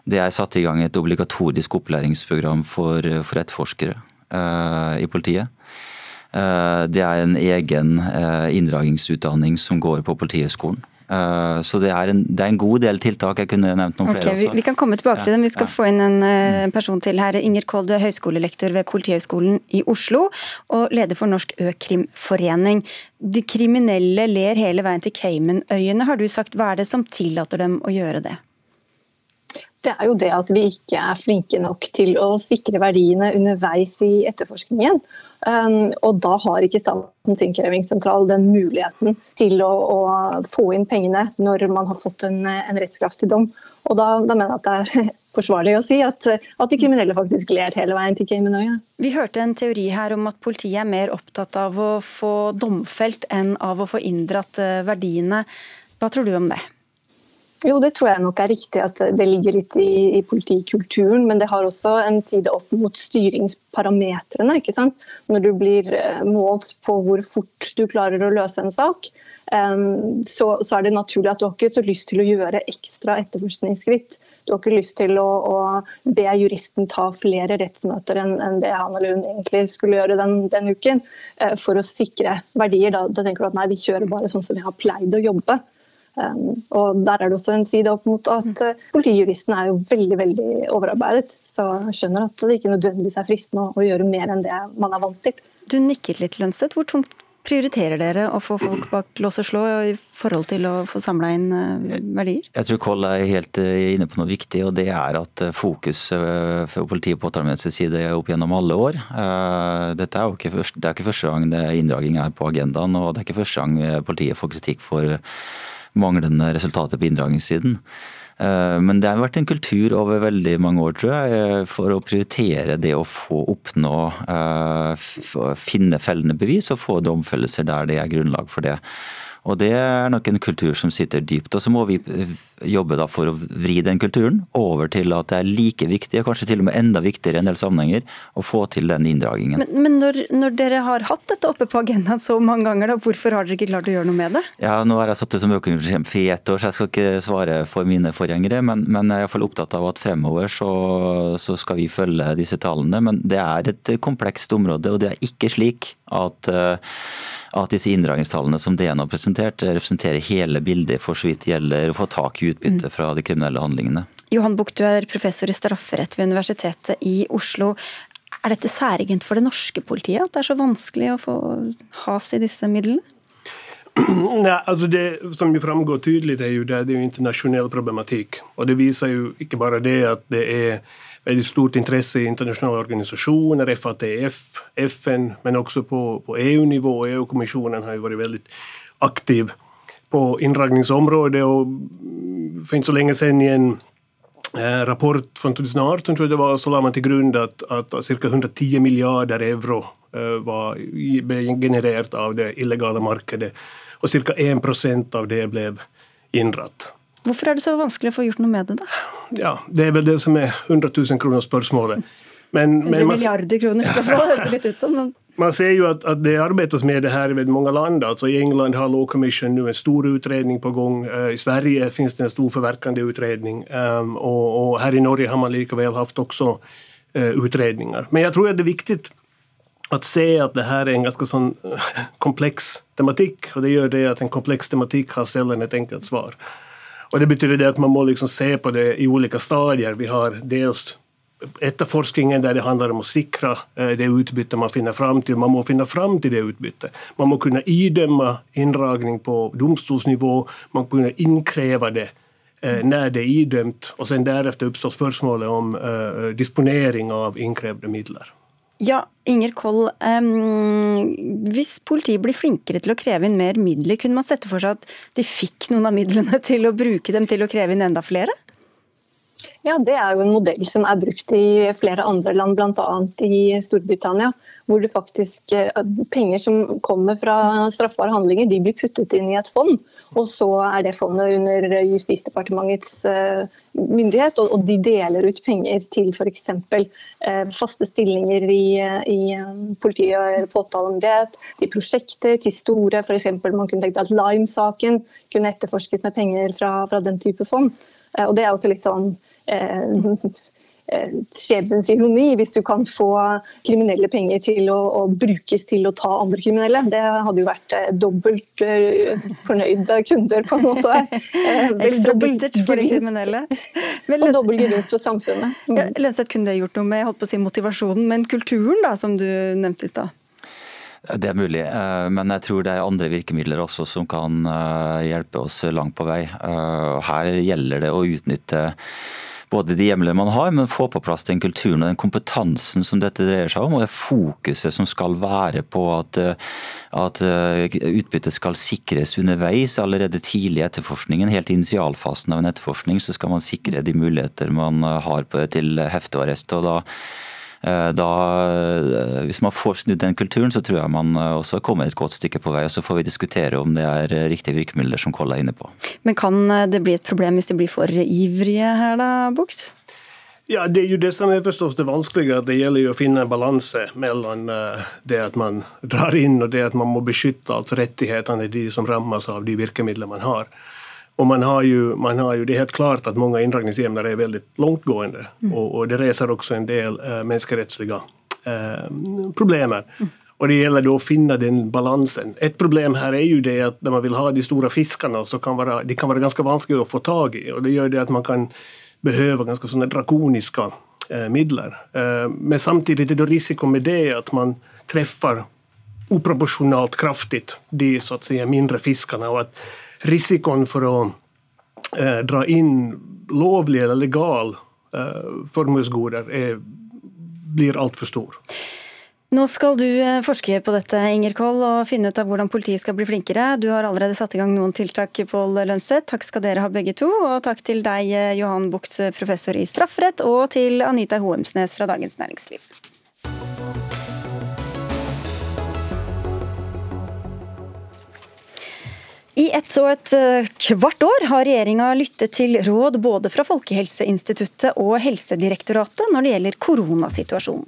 Speaker 11: Det er satt i gang et obligatorisk opplæringsprogram for, for etterforskere i politiet. Det er en egen inndragingsutdanning som går på Politihøgskolen. Eh, så det er, en, det er, en, god del tiltak. Jeg kunne nevnt noen okay, flere
Speaker 2: også. Vi, vi, kan komme tilbake til dem. Vi skal ja. få inn en uh, person til her. Inger Kold, du er høyskolelektor ved Politihøgskolen i Oslo og leder for Norsk Økrimforening. De kriminelle ler hele veien til Caymanøyene, har du sagt. Hva er det som tillater dem å gjøre det?
Speaker 12: Det er jo det at vi ikke er flinke nok til å sikre verdiene underveis i etterforskningen. Um, og da har ikke Statens innkrevingssentral den muligheten til å, å, få inn pengene når man har fått en, en rettskraftig dom. Og da, da, mener jeg at det er forsvarlig å si at, at de kriminelle faktisk ler hele veien til kriminelle.
Speaker 2: Vi hørte en teori her om at politiet er mer opptatt av å få domfelt enn av å få inndratt eh, verdiene. Hva tror du om det?
Speaker 12: Jo, det tror jeg nok er riktig at det ligger litt i, i politikulturen. Men det har også en side opp mot styringsparametrene. ikke sant? Når du blir eh, målt på hvor fort du klarer å løse en sak, så, så er det naturlig at du har ikke så lyst til å gjøre ekstra etterforskningsskritt. Du har ikke lyst til å, å be juristen ta flere rettsmøter enn, enn det han eller hun egentlig skulle gjøre den, den uken, eh, for å sikre verdier. Da, da tenker du at nei, vi kjører bare sånn som vi har pleid å jobbe. Um, og Der er det også en side opp mot at uh, politijuristen er jo veldig veldig overarbeidet. Så jeg skjønner at det ikke nødvendigvis er fristende å, gjøre mer enn det man er vant til.
Speaker 2: Du nikket litt, Lønseth. Hvor tungt prioriterer dere å få folk bak lås og slå i forhold til å få samla inn uh, verdier?
Speaker 11: Jeg tror Koll er helt uh, inne på noe viktig, og det er at fokus for politiet på påtalemyndighetens side opp gjennom alle år. Dette er jo ikke første, det er ikke første gang det inndraging er på agendaen, og det er ikke første gang politiet får kritikk for manglende resultater på inndragningssiden. Eh, men det har vært en kultur over veldig mange år, tror jeg, eh, for å prioritere det å få oppnå eh, Finne fellende bevis og få domfellelser der det er grunnlag for det. Og Det er nok en kultur som sitter dypt. Og så må vi jobbe da for å vri den kulturen over til at det er like viktig, og kanskje til og med enda viktigere i en del sammenhenger, å få til den inndragingen.
Speaker 2: Men, men når, når, dere har hatt dette oppe på agendaen så mange ganger, da, hvorfor har dere ikke klart å gjøre noe med det?
Speaker 11: Ja, Nå har jeg sittet som økonomisk i ett år, så jeg skal ikke svare for mine forgjengere. Men, men jeg er iallfall opptatt av at fremover så, så, skal vi følge disse tallene. Men det er et komplekst område, og det er ikke slik at uh, at disse inndragningstallene som DN har presentert, representerer hele bildet for så vidt gjelder å få tak i utbytte fra de kriminelle handlingene.
Speaker 2: Johan Buch, du er professor i strafferett ved Universitetet i Oslo. Er dette særegent for det norske politiet, at det er så vanskelig å få has i disse midlene?
Speaker 13: Nei, altså Det som jo framgår tydelig, er jo det, det er jo internasjonal problematikk. Og Det viser jo ikke bare det at det er veldig stort interesse i internasjonale organisasjoner, FATF, FN, men også på, på EU-nivå. EU-kommisjonen har jo vært veldig aktiv på innragningsområdet. og For ikke så lenge siden i en eh, rapport fra 2018 tror jeg det var, så la man til grunn at, at ca. 110 milliarder euro eh, var, ble generert av det illegale markedet, og ca. 1% av det ble inndratt.
Speaker 2: Hvorfor er det så vanskelig å få gjort noe med det, da?
Speaker 13: Ja, Det er vel det som er 100 000 kroner spørsmålet.
Speaker 2: Men, 100 milliarder kroner skal få, høres litt ut som. Men...
Speaker 13: Man ser jo at, at, det arbeides med det her i mange land. Altså I England har Law Commission nå en stor utredning på gang. Uh, I Sverige finnes det en stor forverkende utredning. Um, og, og, her i Norge har man hatt også uh, utredninger. Men jeg tror det er viktig å se at det her er en ganske sånn kompleks tematikk. Og det gjør det at en kompleks tematikk har sjelden et enkelt svar. Og Det betyr det at man må liksom se på det i ulike stadier. Vi har dels etterforskningen der det handler om å sikre eh, det utbyttet man finner fram til. Man må finne fram til det utbyttet. Man må kunne idømme inndragning på domstolsnivå. Man må kunne innkreve det eh, når det er idømt. og sen Deretter oppstår spørsmålet om uh, disponering av innkrevde midler.
Speaker 2: Ja, Inger Koll. Um, hvis politiet blir flinkere til å kreve inn mer midler, kunne man sette for seg at de fikk noen av midlene til å bruke dem til å kreve inn enda flere?
Speaker 12: Ja, Det er jo en modell som er brukt i flere andre land, bl.a. i Storbritannia. Hvor faktisk eh, penger som kommer fra straffbare handlinger, de blir puttet inn i et fond. Og så er det fondet under Justisdepartementets eh, myndighet, og de deler ut penger til f.eks. Eh, faste stillinger i, i politiet eller påtalemyndighet, til prosjekter, til store f.eks. Man kunne tenkt at Lime-saken kunne etterforsket med penger fra, fra den type fond. Og det er også litt sånn Eh, eh, skjebnens ironi hvis du kan få kriminelle penger til å, å, brukes til å ta andre kriminelle. Det hadde jo vært eh, dobbelt uh, fornøyde kunder, på en måte.
Speaker 2: Eh, Ekstra bittert for de kriminelle.
Speaker 12: Men, og dobbel gevinst for samfunnet.
Speaker 2: Mm. Ja, Lenseth kunne det gjort noe med holdt på å si, motivasjonen, men kulturen, da, som du nevnte i stad?
Speaker 11: Det er mulig, men jeg tror det er andre virkemidler også som kan hjelpe oss langt på vei. Her gjelder det å utnytte både de hjemlene man har, men få på plass den kulturen og den kompetansen som dette dreier seg om, og det fokuset som skal være på at, eh, at eh, utbyttet skal sikres underveis, allerede tidlig i etterforskningen. Helt i initialfasen av en etterforskning så skal man sikre de muligheter man har til hefte og arrest. og da da, eh, hvis man får snudd den kulturen, så tror jeg man også også kommer et godt stykke på vei. og Så får vi diskutere om det er riktige virkemidler som Koll er inne på.
Speaker 2: Men kan det bli et problem hvis de blir for ivrige her, da, Bukt?
Speaker 13: Ja, Det er jo det som er forstås det vanskelige. Det gjelder jo å finne en balanse mellom det at man drar inn og det at man må beskytte altså rettighetene til de som rammes av de virkemidlene man har. Og man har, jo, man har ju, Det er helt klart at mange indragningsämnen er veldig langtgående. Mm. Og, och, det reser også en del äh, menneskerettslige äh, problemer. Mm. Og Det gjelder då å finne den balansen. Et problem her er jo det at når man vil ha de store fiskene, så kan vara, det kan være ganske vanskelig å få tag i. og Det gjør det at man kan behøve ganske sånne drakoniske uh, midler. men samtidig er det risiko med det at man treffer oproportionalt kraftig de så å si, mindre fiskene. og at risikoen for å eh, dra inn lovlige eller legal eh, formuesgoder blir altfor stor.
Speaker 2: Nå skal du eh, forske på dette, Inger Koll, og finne ut av hvordan politiet skal bli flinkere. Du har allerede satt i gang noen tiltak, Pål Lønseth. Takk skal dere ha begge to. Og takk til deg, eh, Johan Bucht, professor i strafferett, og til Anita Hoemsnes fra Dagens Næringsliv. I ett og et eh, kvart år har regjeringa lyttet til råd både fra Folkehelseinstituttet og Helsedirektoratet når det gjelder koronasituasjonen.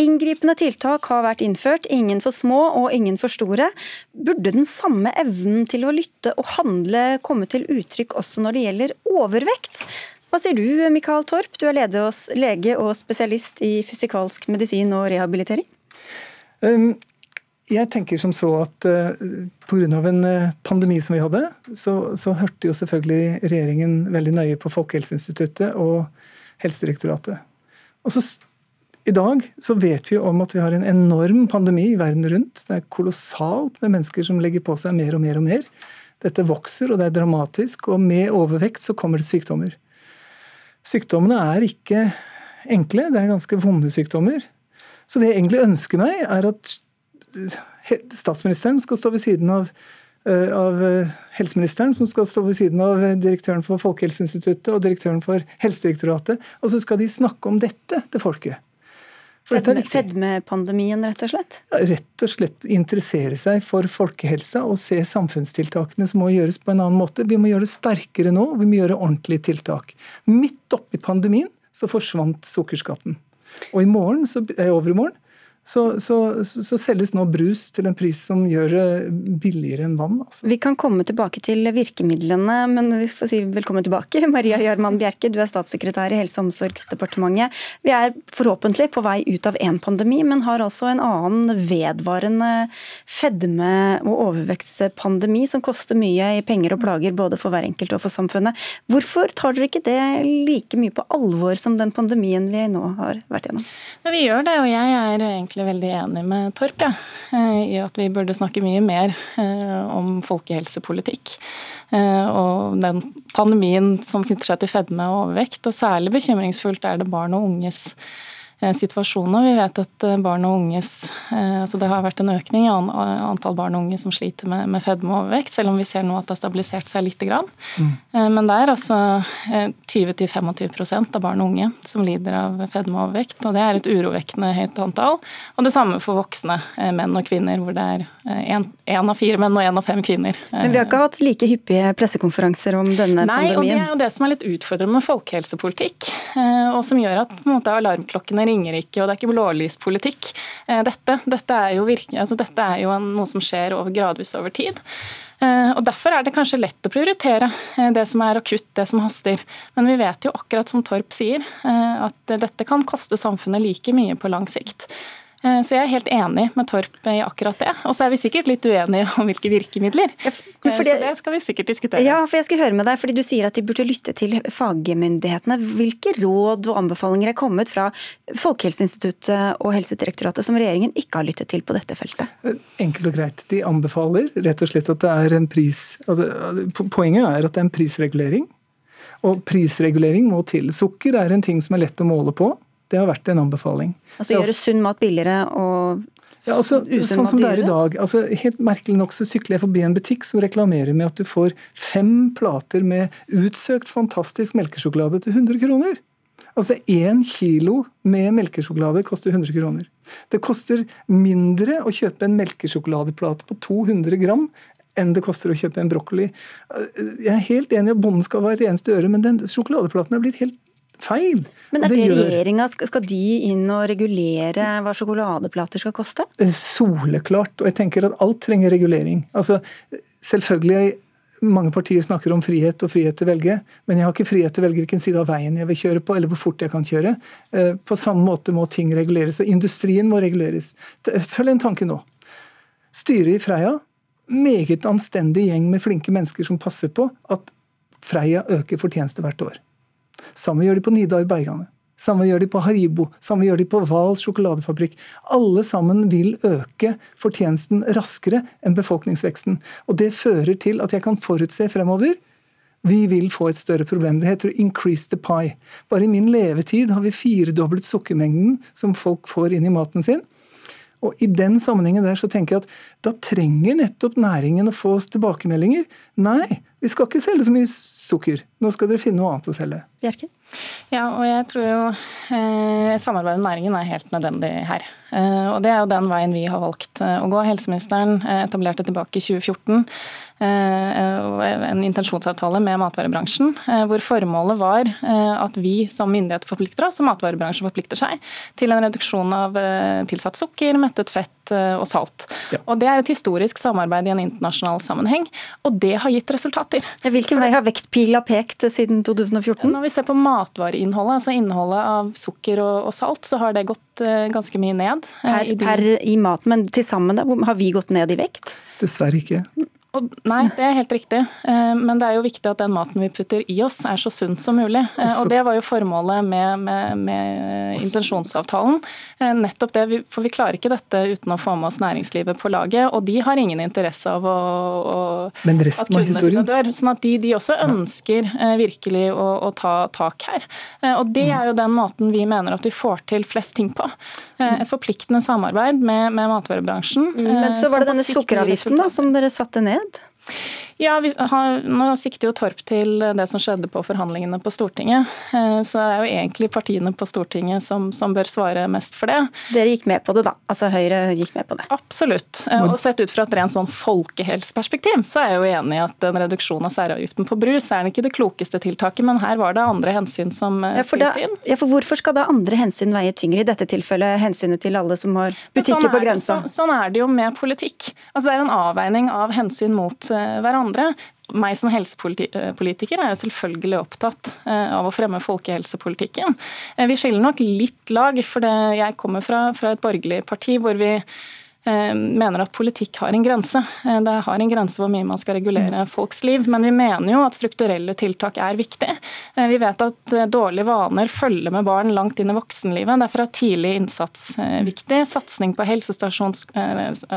Speaker 2: Inngripende tiltak har vært innført, ingen for små og ingen for store. Burde den samme evnen til å lytte og handle komme til uttrykk også når det gjelder overvekt? Hva sier du, Mikael Torp, du er lege og spesialist i fysikalsk medisin og rehabilitering?
Speaker 14: Um jeg tenker som så at uh, eh, pga. en uh, pandemi som vi hadde, så, så, hørte jo selvfølgelig regjeringen veldig nøye på Folkehelseinstituttet og Helsedirektoratet. Og så i dag så vet vi om at vi har en enorm pandemi i verden rundt. Det er kolossalt med mennesker som legger på seg mer og mer og mer. Dette vokser, og det er dramatisk. Og med overvekt så kommer det sykdommer. Sykdommene er ikke enkle, det er ganske vonde sykdommer. Så det jeg egentlig ønsker meg, er at statsministeren skal stå ved siden av, eh, av eh, helseministeren, som skal stå ved siden av direktøren for Folkehelseinstituttet og direktøren for Helsedirektoratet. Og så skal de snakke om dette til folket.
Speaker 2: Fedmepandemien, rett og slett?
Speaker 14: Ja, rett og slett interessere seg for folkehelsa og se samfunnstiltakene som må gjøres på en annen måte. Vi må gjøre det sterkere nå, og vi må gjøre ordentlige tiltak. Midt oppi pandemien så forsvant sukkerskatten. Og i morgen, så, eh, overmorgen så, så, så, selges nå brus til en pris som gjør det billigere enn vann. Altså.
Speaker 2: Vi kan komme tilbake til virkemidlene, men vi får si velkommen tilbake. Maria Gjerman Bjerke, du er statssekretær i Helse- og omsorgsdepartementet. Vi er forhåpentlig på vei ut av én pandemi, men har altså en annen vedvarende fedme- og overvektspandemi som koster mye i penger og plager både for hver enkelt og for samfunnet. Hvorfor tar dere ikke det like mye på alvor som den pandemien vi nå har vært gjennom?
Speaker 15: Ja, vi gjør det, og jeg er egentlig egentlig veldig enig med Torp ja, eh, i at vi burde snakke mye mer eh, om folkehelsepolitikk. Eh, og den pandemien som knytter seg til fedme og overvekt. Og særlig bekymringsfullt er det barn og unges situasjoner. Vi vet at eh, barn og unges eh, altså Det har vært en økning i antall barn og unge som sliter med, med fedme og overvekt, selv om vi ser nå at det har stabilisert seg litt. Mm. Men det er altså 20-25% av barn og unge som lider av fedme og overvekt. og Det er et urovekkende høyt antall. Og det samme for voksne menn og kvinner, hvor det er én av fire menn og én av fem kvinner.
Speaker 2: Men vi har ikke hatt like hyppige pressekonferanser om denne
Speaker 15: Nei,
Speaker 2: pandemien?
Speaker 15: Nei, og det er jo det som er litt utfordrende med folkehelsepolitikk, og som gjør at måte, alarmklokkene ringer ikke, og det er ikke blålyspolitikk. Eh, dette, dette, er jo, virke, altså dette er jo noe som skjer over, gradvis over tid. Eh, og Derfor er det kanskje lett å prioritere eh, det som er akutt, det som haster. Men vi vet jo akkurat som Torp sier, at dette kan koste samfunnet like mye på lang sikt. Eh, så jeg er helt enig med Torp i akkurat det. Og så er vi sikkert litt uenige om hvilke virkemidler. Ja, eh, så det skal vi sikkert diskutere.
Speaker 2: Ja, for jeg skal høre med deg, fordi Du sier at de burde lytte til fagmyndighetene. Hvilke råd og anbefalinger er kommet fra Folkehelseinstituttet og Helsedirektoratet som regjeringen ikke har lyttet til på dette feltet?
Speaker 14: Eh, enkelt og greit. De anbefaler rett og slett at det er en pris altså, Poenget er at det er en prisregulering. Og prisregulering må til. Sukker er en ting som er lett å måle på. Det har vært en anbefaling.
Speaker 2: Altså gjøre sunn mat billigere og
Speaker 14: ja, altså, sånn som det er i dag. Altså, helt Merkelig nok så sykler jeg forbi en butikk som reklamerer med at du får fem plater med utsøkt, fantastisk melkesjokolade til 100 kroner. Altså én kilo med melkesjokolade koster 100 kroner. Det koster mindre å kjøpe en melkesjokoladeplate på 200 gram enn det koster å kjøpe en brokkoli. Jeg er helt enig i at bonden skal være det eneste øre, men den sjokoladeplaten er blitt helt feil.
Speaker 2: Men er det, det regjeringa, Skal de inn og regulere hva sjokoladeplater skal koste?
Speaker 14: Soleklart. Og jeg tenker at alt trenger regulering. Altså, selvfølgelig mange partier snakker om frihet og frihet til å velge, men jeg har ikke frihet til å velge hvilken side av veien jeg vil kjøre på, eller hvor fort jeg kan kjøre. Eh, på samme måte må ting reguleres, og industrien må reguleres. Følg en tanke nå. Styret i Freia, meget anstendig gjeng med flinke mennesker som passer på at Freia øker fortjeneste hvert år. Samme gjør de på Nidar Bergane. Samme gjør de på Haribo, samme gjør de på Vals sjokoladefabrikk. Alle sammen vil øke fortjenesten raskere enn befolkningsveksten. Og Det fører til at jeg kan forutse fremover vi vil få et større problem. Det heter 'increase the pie'. Bare i min levetid har vi firedoblet sukkermengden som folk får inn i maten sin. Og I den sammenhengen der så tenker jeg at da trenger nettopp næringen å få oss tilbakemeldinger. Nei, vi skal ikke selge så mye sukker. Nå skal dere finne noe annet å selge.
Speaker 2: Bjerke?
Speaker 15: Ja, og jeg tror jo eh, samarbeid med næringen er helt nødvendig her. Eh, og det er jo den veien vi har valgt eh, å gå. Helseministeren eh, etablerte tilbake i 2014 en intensjonsavtale med matvarebransjen, hvor formålet var at vi som myndighet forplikter oss, og matvarebransjen forplikter seg, til en reduksjon av tilsatt sukker, mettet fett og salt. Ja. Og Det er et historisk samarbeid i en internasjonal sammenheng, og det har gitt resultater.
Speaker 2: Hvilken vei har vektpila pekt siden 2014?
Speaker 15: Når vi ser på matvareinnholdet, altså innholdet av sukker og, salt, så har det gått ganske mye ned.
Speaker 2: Per, i per i maten, men til sammen har vi gått ned i vekt?
Speaker 14: Dessverre ikke.
Speaker 15: Og, nei, det er helt riktig. Eh, men det er jo viktig at den maten vi putter i oss er så sunn som mulig. Eh, og Det var jo formålet med, med, med intensjonsavtalen. Eh, nettopp det, For vi klarer ikke dette uten å få med oss næringslivet på laget. Og de har ingen interesse av å, å
Speaker 14: Men resten av historien?
Speaker 15: Dør, sånn at de, de også ønsker virkelig å, å, ta tak her. Og det er jo den måten vi mener at vi får til flest ting på. Et forpliktende samarbeid med, med matvarebransjen.
Speaker 2: Mm, men så var det denne sukkeravgiften da, som dere satte ned?
Speaker 15: Ja, vi har, Nå sikter jo Torp til det som skjedde på forhandlingene på Stortinget. Eh, så det er jo egentlig partiene på Stortinget som, som, bør svare mest for det.
Speaker 2: Dere gikk med på det, da? Altså Høyre gikk med på det?
Speaker 15: Absolutt. Eh, og sett ut fra et rent sånn folkehelseperspektiv, så er jeg jo enig i at en reduksjon av særavgiften på brus er ikke det klokeste tiltaket, men her var det andre hensyn som
Speaker 2: eh, ja, inn. Ja, for Hvorfor skal da andre hensyn veie tyngre, i dette tilfellet hensynet til alle som har butikker sånn på grensa?
Speaker 15: Sånn, sånn er det jo med politikk. Altså Det er en avveining av hensyn mot hverandre andre. Meg som helsepolitiker er jo selvfølgelig opptatt eh, av å fremme folkehelsepolitikken. Eh, vi skiller nok litt lag, for jeg kommer fra, fra et borgerlig parti hvor vi Eh, mener at politikk har en grense. Eh, det har en grense hvor mye man skal regulere mm. folks liv. Men vi mener jo at strukturelle tiltak er viktig. Eh, vi vet at dårlige vaner følger med barn langt inn i voksenlivet. Derfor er tidlig innsats viktig. Satsing på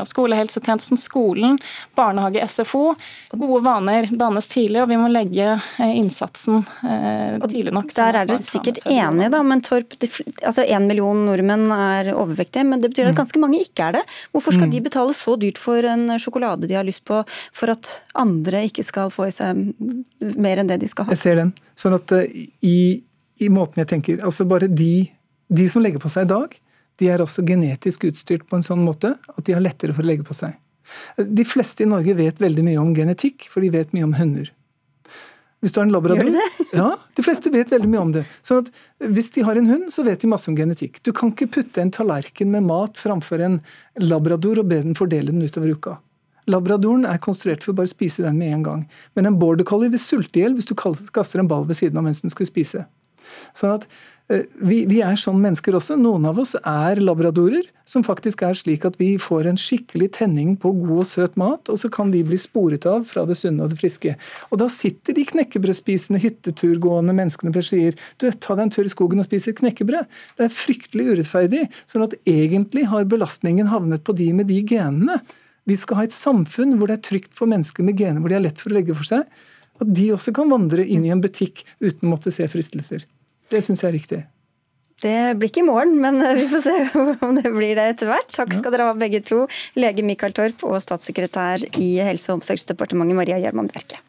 Speaker 15: skolehelsetjenesten, skolen, barnehage, SFO. Gode vaner dannes tidlig, og vi må legge innsatsen tidlig nok.
Speaker 2: Der er dere sikkert enige, da. Men Torp, altså en million nordmenn er overvektige, men det betyr at mm. ganske mange ikke er det. Hvorfor skal mm. de betale så dyrt for en sjokolade de har lyst på, for at andre ikke skal få i seg mer enn det de skal ha?
Speaker 14: Jeg ser den. Sånn at uh, i, i, måten jeg tenker Altså bare de, de som legger på seg i dag, de er også genetisk utstyrt på en sånn måte at de har lettere for å legge på seg. De fleste i Norge vet veldig mye om genetikk, for de vet mye om hunder. Hvis du har en labrador Gjør de det? Ja, de fleste vet veldig mye om det. Sånn at Hvis de har en hund, så vet de masse om genetikk. Du kan ikke putte en tallerken med mat framfor en labrador og be den fordele den utover uka. Labradoren er konstruert for å bare spise den med en gang. Men en border collie vil sulte i hjel hvis du kaster en ball ved siden av mens den skulle spise. Sånn at vi, vi, er sånn mennesker også. Noen av oss er labradorer, som faktisk er slik at vi får en skikkelig tenning på god og søt mat, og så kan de bli sporet av fra det sunne og det friske. Og da sitter de knekkebrødspisende, hytteturgående menneskene og sier du, ta deg en tur i skogen og spis et knekkebrød. Det er fryktelig urettferdig. Sånn at egentlig har belastningen havnet på de med de genene. Vi skal ha et samfunn hvor det er trygt for mennesker med gener hvor de er lett for å legge for seg. At de også kan vandre inn i en butikk uten å måtte se fristelser. Det syns jeg er riktig.
Speaker 2: Det blir ikke i morgen, men vi får se om det blir det etter hvert. Takk skal dere ha begge to, lege Mikael Torp og statssekretær i Helse- og omsorgsdepartementet Maria Gjermund Bjerke.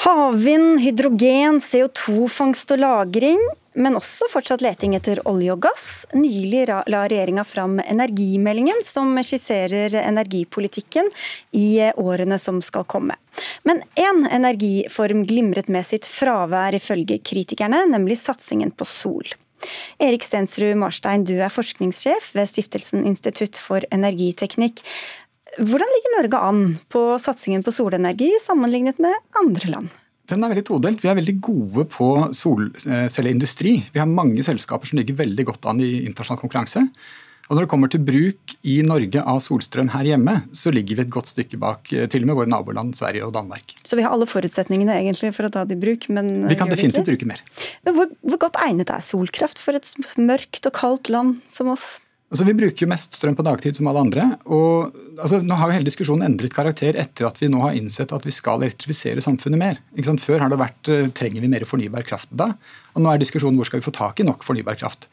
Speaker 2: Havvind, hydrogen, CO2-fangst og -lagring men også fortsatt leting etter olje og gass. Nylig la regjeringa fram energimeldingen, som skisserer energipolitikken i årene som skal komme. Men én energiform glimret med sitt fravær, ifølge kritikerne, nemlig satsingen på sol. Erik Stensrud Marstein, du er forskningssjef ved Stiftelsen Institutt for energiteknikk. Hvordan ligger Norge an på satsingen på solenergi sammenlignet med andre land?
Speaker 16: Den er veldig todelt. Vi er veldig gode på solcelleindustri. Vi har mange selskaper som ligger veldig godt an i internasjonal konkurranse. Og Når det kommer til bruk i Norge av solstrøm her hjemme, så ligger vi et godt stykke bak eh, til og med våre naboland Sverige og Danmark.
Speaker 2: Så vi har alle forutsetningene egentlig for å ta det i bruk, men
Speaker 16: Vi kan definitivt bruke mer.
Speaker 2: Men hvor, hvor godt egnet er solkraft for et mørkt og kaldt land som oss?
Speaker 16: Altså, vi bruker jo mest strøm på dagtid som alle andre. og altså, Nå har jo hele diskusjonen endret karakter etter at vi nå har innsett at vi skal elektrifisere samfunnet mer. Før har det vært eh, trenger vi mer fornybar kraft da? Og nå er diskusjonen hvor skal vi få tak i nok fornybar kraft.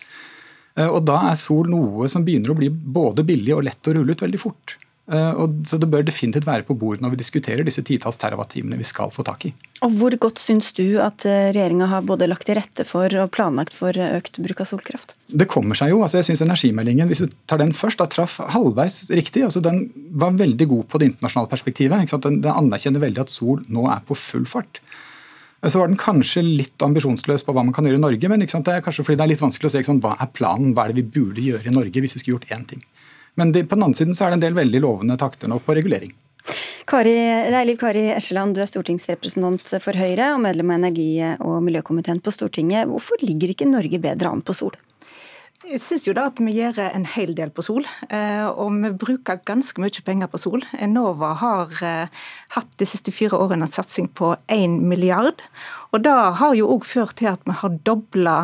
Speaker 16: Eh, og Da er sol noe som begynner å bli både billig og lett å rulle ut veldig fort. Eh, og så Det bør definitivt være på bordet når vi diskuterer disse titalls terawattimene vi skal få tak i.
Speaker 2: Og Hvor godt syns du at eh, regjeringa har både lagt til rette for og planlagt for økt bruk av solkraft?
Speaker 16: Det kommer seg jo. altså jeg synes Energimeldingen hvis du tar den først, da traff halvveis riktig. altså Den var veldig god på det internasjonale perspektivet. Den, den anerkjenner veldig at sol nå er på full fart. Så var den kanskje litt ambisjonsløs på hva man kan gjøre i Norge, men det er kanskje fordi det er litt vanskelig å se hva er planen, hva er det vi burde gjøre i Norge hvis vi skulle gjort én ting. Men det, på den andre siden så er det en del veldig lovende takter nå på regulering.
Speaker 2: Kari, det er Liv Kari Eskeland, du er stortingsrepresentant for Høyre og medlem av energi- og miljøkomiteen på Stortinget. Hvorfor ligger ikke Norge bedre an på sol?
Speaker 17: Jeg syns jo da at vi gjør en hel del på sol, eh, og vi bruker ganske mye penger på sol. Enova har eh, hatt de siste fire årene en satsing på 1 milliard. Og Det har jo òg ført til at vi har dobla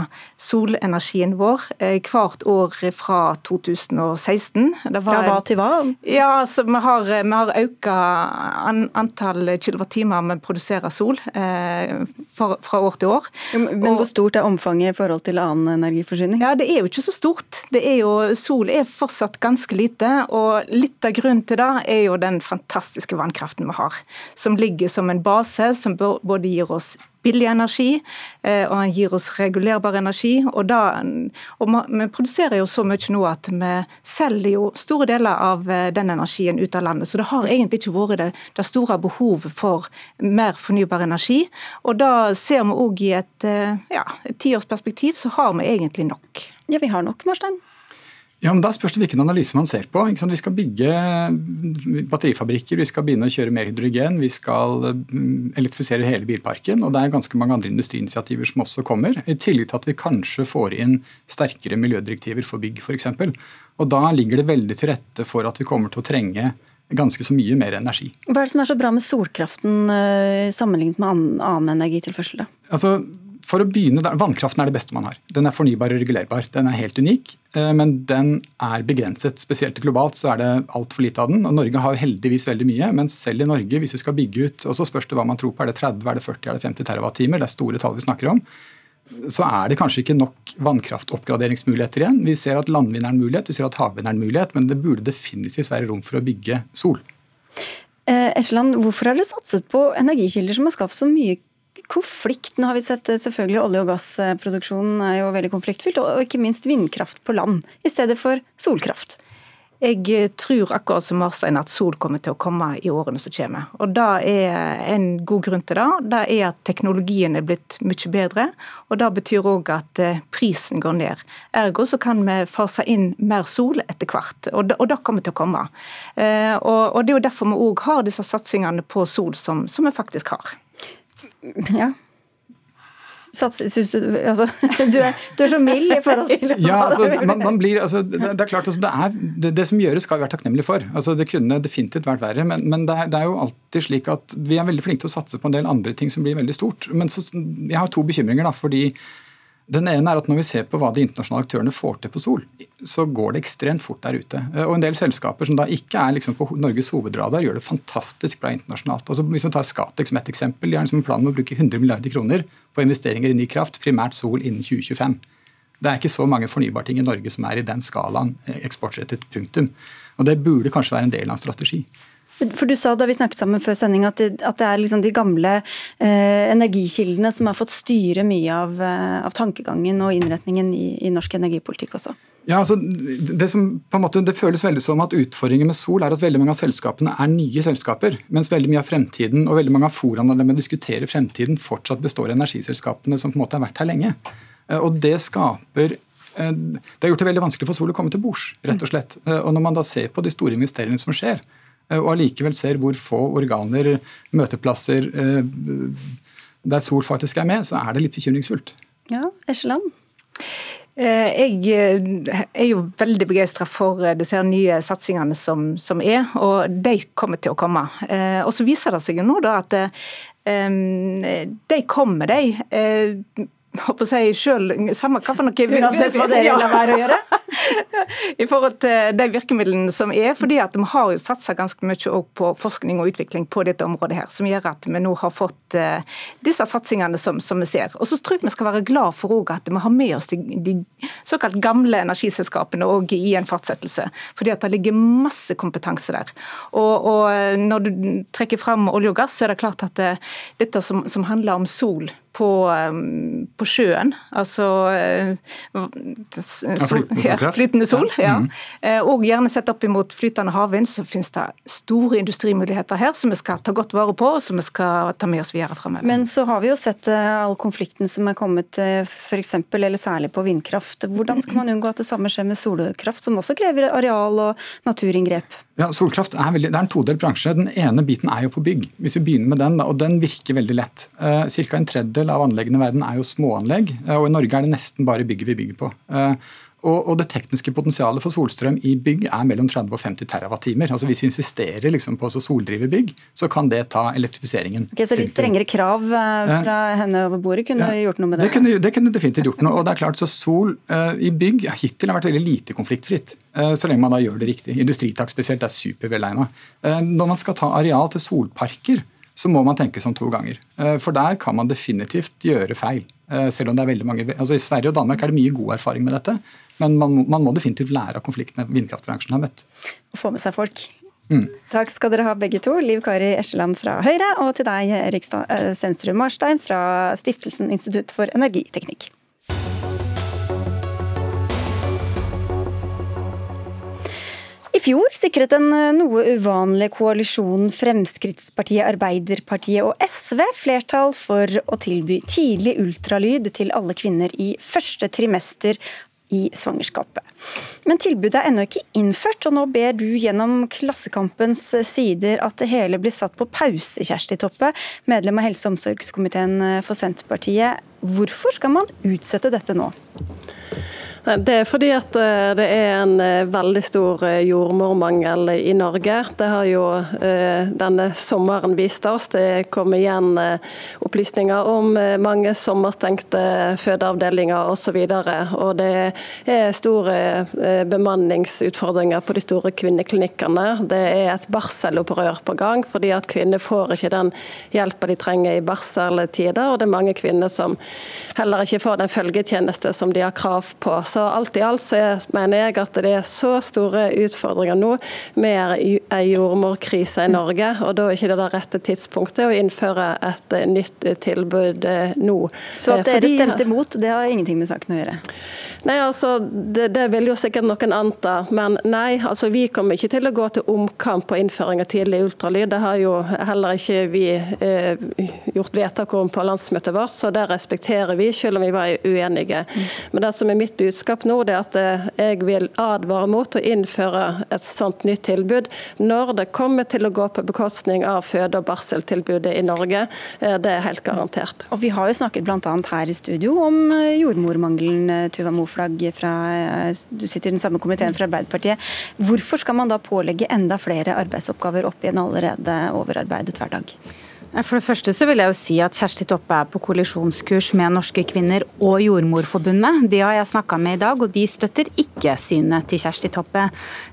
Speaker 17: solenergien vår eh, hvert år fra 2016.
Speaker 2: Var, fra hva til hva?
Speaker 17: Ja, så Vi har, vi har økt an, antall kilowattimer vi produserer sol eh, for, fra år til år.
Speaker 2: Men og, Hvor stort er omfanget i forhold til annen energiforsyning?
Speaker 17: Ja, Det er jo ikke så stort. Det er jo, sol er fortsatt ganske lite. og Litt av grunnen til det er jo den fantastiske vannkraften vi har. Som ligger som en base som både gir oss billig energi, eh, og han gir oss regulerbar energi. Og, da, og Vi produserer jo så mye nå at vi selger jo store deler av eh, den energien ut av landet. Så det har egentlig ikke vært det, det store behovet for mer fornybar energi. Og da ser vi òg i eh, et tiårsperspektiv så har vi egentlig nok.
Speaker 2: Ja, vi har nok, Marstein.
Speaker 16: Ja, men Da spørs det hvilken analyse man ser på. Vi skal bygge batterifabrikker, vi skal begynne å kjøre mer hydrogen, vi skal mm, elektrifisere hele bilparken. og Det er ganske mange andre industriinitiativer som også kommer. I tillegg til at vi kanskje får inn sterkere miljødirektiver for bygg f.eks. Og Da ligger det veldig til rette for at vi kommer til å trenge ganske så mye mer energi.
Speaker 2: Hva er det som er så bra med solkraften eh, sammenlignet med annen energitilførsel? da?
Speaker 16: Altså, for å begynne, Vannkraften er det beste man har. Den er fornybar og regulerbar. Den er helt unik, eh, men den er begrenset. Spesielt globalt så er det altfor lite av den. og Norge har heldigvis veldig mye, men selv i Norge, hvis vi skal bygge ut og så spørs det hva man tror på, Er det 30, er det 40, er det 50 TWh? Det er store tall vi snakker om. Så er det kanskje ikke nok vannkraftoppgraderingsmuligheter igjen. Vi ser at landvind er en mulighet, vi ser at havvind er en mulighet, men det burde definitivt være rom for å bygge sol.
Speaker 2: Eh, Esland, hvorfor har dere satset på energikilder som har skaffet så mye konflikt. Nå har vi sett eh, selvfølgelig olje- og gassproduksjonen er jo veldig konfliktfylt, og ikke minst vindkraft på land i stedet for solkraft.
Speaker 17: Jeg eh, tror akkurat som Marstein at sol kommer til å komme i årene som kommer. Og det er En god grunn til det det er at teknologien er blitt mye bedre. og Det betyr òg at eh, prisen går ned. Ergo så kan vi fase inn mer sol etter hvert. Og det, og det kommer til å komme. Og, Det er jo derfor vi òg har disse satsingene på sol som, som vi faktisk har.
Speaker 2: Ja. Synes du, altså, du, er, du, er, så mild i forhold til
Speaker 16: Ja, altså, man, man blir, altså, det, det, er klart, altså, det, er, det, det, som gjøres, skal vi være takknemlige for. Altså, det kunne definitivt vært verre. Men, men er, det er, jo alltid slik at vi er veldig flinke til å satse på en del andre ting som blir veldig stort. Men så, jeg har to bekymringer. da, fordi den ene er at Når vi ser på hva de internasjonale aktørene får til på sol, så går det ekstremt fort der ute. Eh, og En del selskaper som da ikke er liksom på Norges hovedradar, gjør det fantastisk bra internasjonalt. Altså Hvis vi tar Scatec som et eksempel, de har liksom plan om å bruke 100 milliarder kroner på investeringer i ny kraft, primært sol innen 2025. Det er ikke så mange fornybarting i Norge som er i den skalaen eh, eksportrettet. punktum. Og Det burde kanskje være en del av en strategi.
Speaker 2: For Du sa da vi snakket sammen før sending at det, at det er liksom de gamle eh, energikildene som har fått styre mye av, eh, av tankegangen og innretningen i, i, norsk energipolitikk også.
Speaker 16: Ja, altså det, som på en måte, det føles veldig som at Utfordringen med Sol er at veldig mange av selskapene er nye selskaper. Mens veldig mye av fremtiden og veldig mange av foraene der man diskuterer fremtiden, fortsatt består av energiselskapene som på en måte har vært her lenge. Eh, og Det skaper eh, det har gjort det veldig vanskelig for Sol å komme til bords. rett og slett. Og Når man da ser på de store investeringene som skjer, og allikevel ser hvor få organer, møteplasser eh, der Sol faktisk er med, så er det litt bekymringsfullt.
Speaker 2: Ja, Eskeland?
Speaker 17: Eh, jeg er jo veldig begeistra for disse nye satsingene som, som, er, og de kommer til å komme. Og Så viser det seg jo nå da at de kommer, de håper jeg sjøl Samme hva for noe
Speaker 2: Uansett hva dere lar være å gjøre?
Speaker 17: I forhold til de virkemidlene som er. fordi at Vi har jo satsa ganske mye på forskning og utvikling på dette området, her, som gjør at vi nå har fått uh, disse satsingene som, som, vi ser. Og så tror jeg vi skal være glad for at vi har med oss de, de såkalt gamle energiselskapene og i en fortsettelse. fordi at det ligger masse kompetanse der. Og, og Når du trekker fram olje og gass, så er det klart at det, eh, dette som, som handler om sol på, um, på sjøen. Altså uh, sol, ja, flytende sol. Ja. Mm. Og gjerne sett opp imot flytende havvind, så finnes det store industrimuligheter her som vi skal ta godt vare på, og som vi skal ta med oss videre fremover.
Speaker 2: Men så har vi jo sett uh, all konflikten som er kommet f.eks. eller særlig på vindkraft. Hvordan skal man unngå at det samme skjer med solkraft, som også krever areal og naturinngrep?
Speaker 16: Ja, Solkraft er, veldig, det er en todelt bransje. Den ene biten er jo på bygg. Hvis vi begynner med den, og den virker veldig lett. Cirka en tredjedel av anleggene i verden er jo småanlegg, uh, og i Norge er det nesten bare bygget vi bygger på. Uh, og, Det tekniske potensialet for solstrøm i bygg er mellom 30 og 50 TWh. Altså Hvis vi insisterer liksom på å soldrive bygg, så kan det ta elektrifiseringen.
Speaker 2: Okay, så litt strengere krav fra henne over bordet kunne ja, gjort noe med det?
Speaker 16: Det kunne, det kunne, definitivt gjort noe. og det er klart så Sol i bygg hittil har vært veldig lite konfliktfritt. Så lenge man da gjør det riktig. Industritak spesielt er supervelegna. Når man skal ta areal til solparker, så må man tenke som to ganger. For der kan man definitivt gjøre feil. Selv om det er veldig mange, altså I Sverige og Danmark er det mye god erfaring med dette. Men man, man må definitivt lære av konfliktene vindkraftbransjen har møtt.
Speaker 2: Og få med seg folk. Mm. Takk skal dere ha begge to. Liv Kari Eskeland fra Høyre, og til deg Erik eh, Senstrud Marstein fra Stiftelsen Institutt for energiteknikk. Fjor sikret en eh, noe uvanlig koalisjon Fremskrittspartiet, Arbeiderpartiet og SV flertall for å tilby tidlig ultralyd til alle kvinner i første trimester i svangerskapet. Men tilbudet er ennå ikke innført, og nå ber du gjennom Klassekampens sider at det hele blir satt på pause, Kjersti Toppe, medlem av helse- og omsorgskomiteen for Senterpartiet. Hvorfor skal man utsette dette nå?
Speaker 18: Det er fordi at eh, det er en eh, veldig stor eh, jordmormangel i Norge. Det har jo denne sommeren vist oss. Det kom igjen opplysninger om mange sommerstengte fødeavdelinger osv. Og, og det er store bemanningsutfordringer på de store kvinneklinikkene. Det er et barselopprør på gang, fordi at kvinner får ikke den hjelpa de trenger i barseltider. Og det er mange kvinner som heller ikke får den følgetjeneste som de har krav på. Så alt i alt så mener jeg at det er så store utfordringer nå med en jordmorkrise i Norge, og da er ikke det det rette tidspunktet å innføre et nytt tilbud eh, nå.
Speaker 2: Så at dere Fordi, stemte mot, det har ingenting med saken å gjøre?
Speaker 18: Nei, altså, det, det, vil jo sikkert noen anta, men nei, altså vi kommer ikke til å gå til omkamp på innføring av tidlig ultralyd. Det har jo heller ikke vi eh, gjort vedtak om på landsmøtet vårt, så det respekterer vi, selv om vi var uenige. Mm. Men det som er mitt budskap nå, det er at eh, jeg vil advare mot å innføre et sånt nytt tilbud når det kommer til å gå på bekostning av føde- og barseltilbudet i Norge. Eh, det er helt garantert.
Speaker 2: Og Vi har jo snakket bl.a. her i studio om eh, jordmormangelen, Tuva Moflag, fra Du sitter i den samme komiteen fra Arbeiderpartiet. Hvorfor skal man da pålegge enda flere arbeidsoppgaver opp i en allerede overarbeidet hverdag?
Speaker 19: For det første så vil jeg jo si at Kjersti Toppe er på kollisjonskurs med Norske kvinner og Jordmorforbundet. De har jeg snakka med i dag, og de støtter ikke synet til Kjersti Toppe.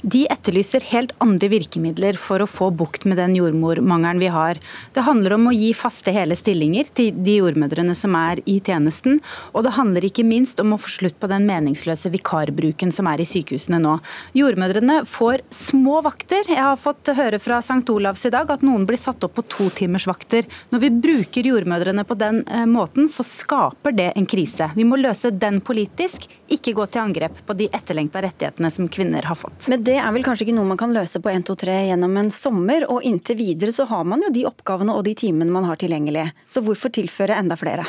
Speaker 19: De etterlyser helt andre virkemidler for å få bukt med den jordmormangelen vi har. Det handler om å gi faste hele stillinger til de jordmødrene som er i tjenesten. Og det handler ikke minst om å få slutt på den meningsløse vikarbruken som er i sykehusene nå. Jordmødrene får små vakter. Jeg har fått høre fra St. Olavs i dag at noen blir satt opp på to timers vakt vakter. Når vi bruker jordmødrene på den eh, måten, så skaper det en krise. Vi må løse den politisk, ikke gå til angrep på de etterlengta rettighetene som kvinner har fått.
Speaker 2: Men det er vel kanskje ikke noe man kan løse på 1, 2, 3 gjennom en sommer, og inntil videre så har man jo de oppgavene og de timene man har tilgjengelig. Så hvorfor tilføre enda flere?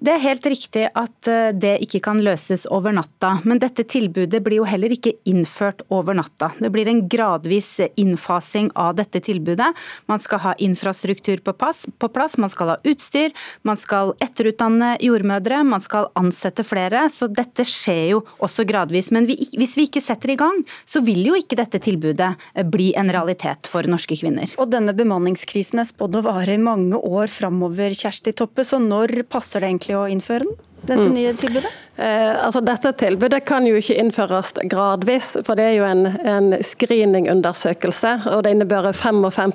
Speaker 19: Det er helt riktig at eh, det ikke kan løses over natta, men dette tilbudet blir jo heller ikke innført over natta. Det blir en gradvis innfasing av dette tilbudet. Man skal ha infrastruktur på plass, man skal ha utstyr, man skal etterutdanne jordmødre, man skal ansette flere. Så dette skjer jo også gradvis. Men hvis vi ikke setter i gang, så vil jo ikke dette tilbudet eh, bli en realitet for norske kvinner.
Speaker 2: Og denne bemanningskrisen er spådd å vare i mange år framover, Kjersti Toppe, så når passer det egentlig vanskelig å innføre den? Dette mm. nye tilbudet?
Speaker 18: Eh, altså dette tilbudet kan jo ikke innføres gradvis, for det er jo en, en screeningundersøkelse. og Det innebærer 55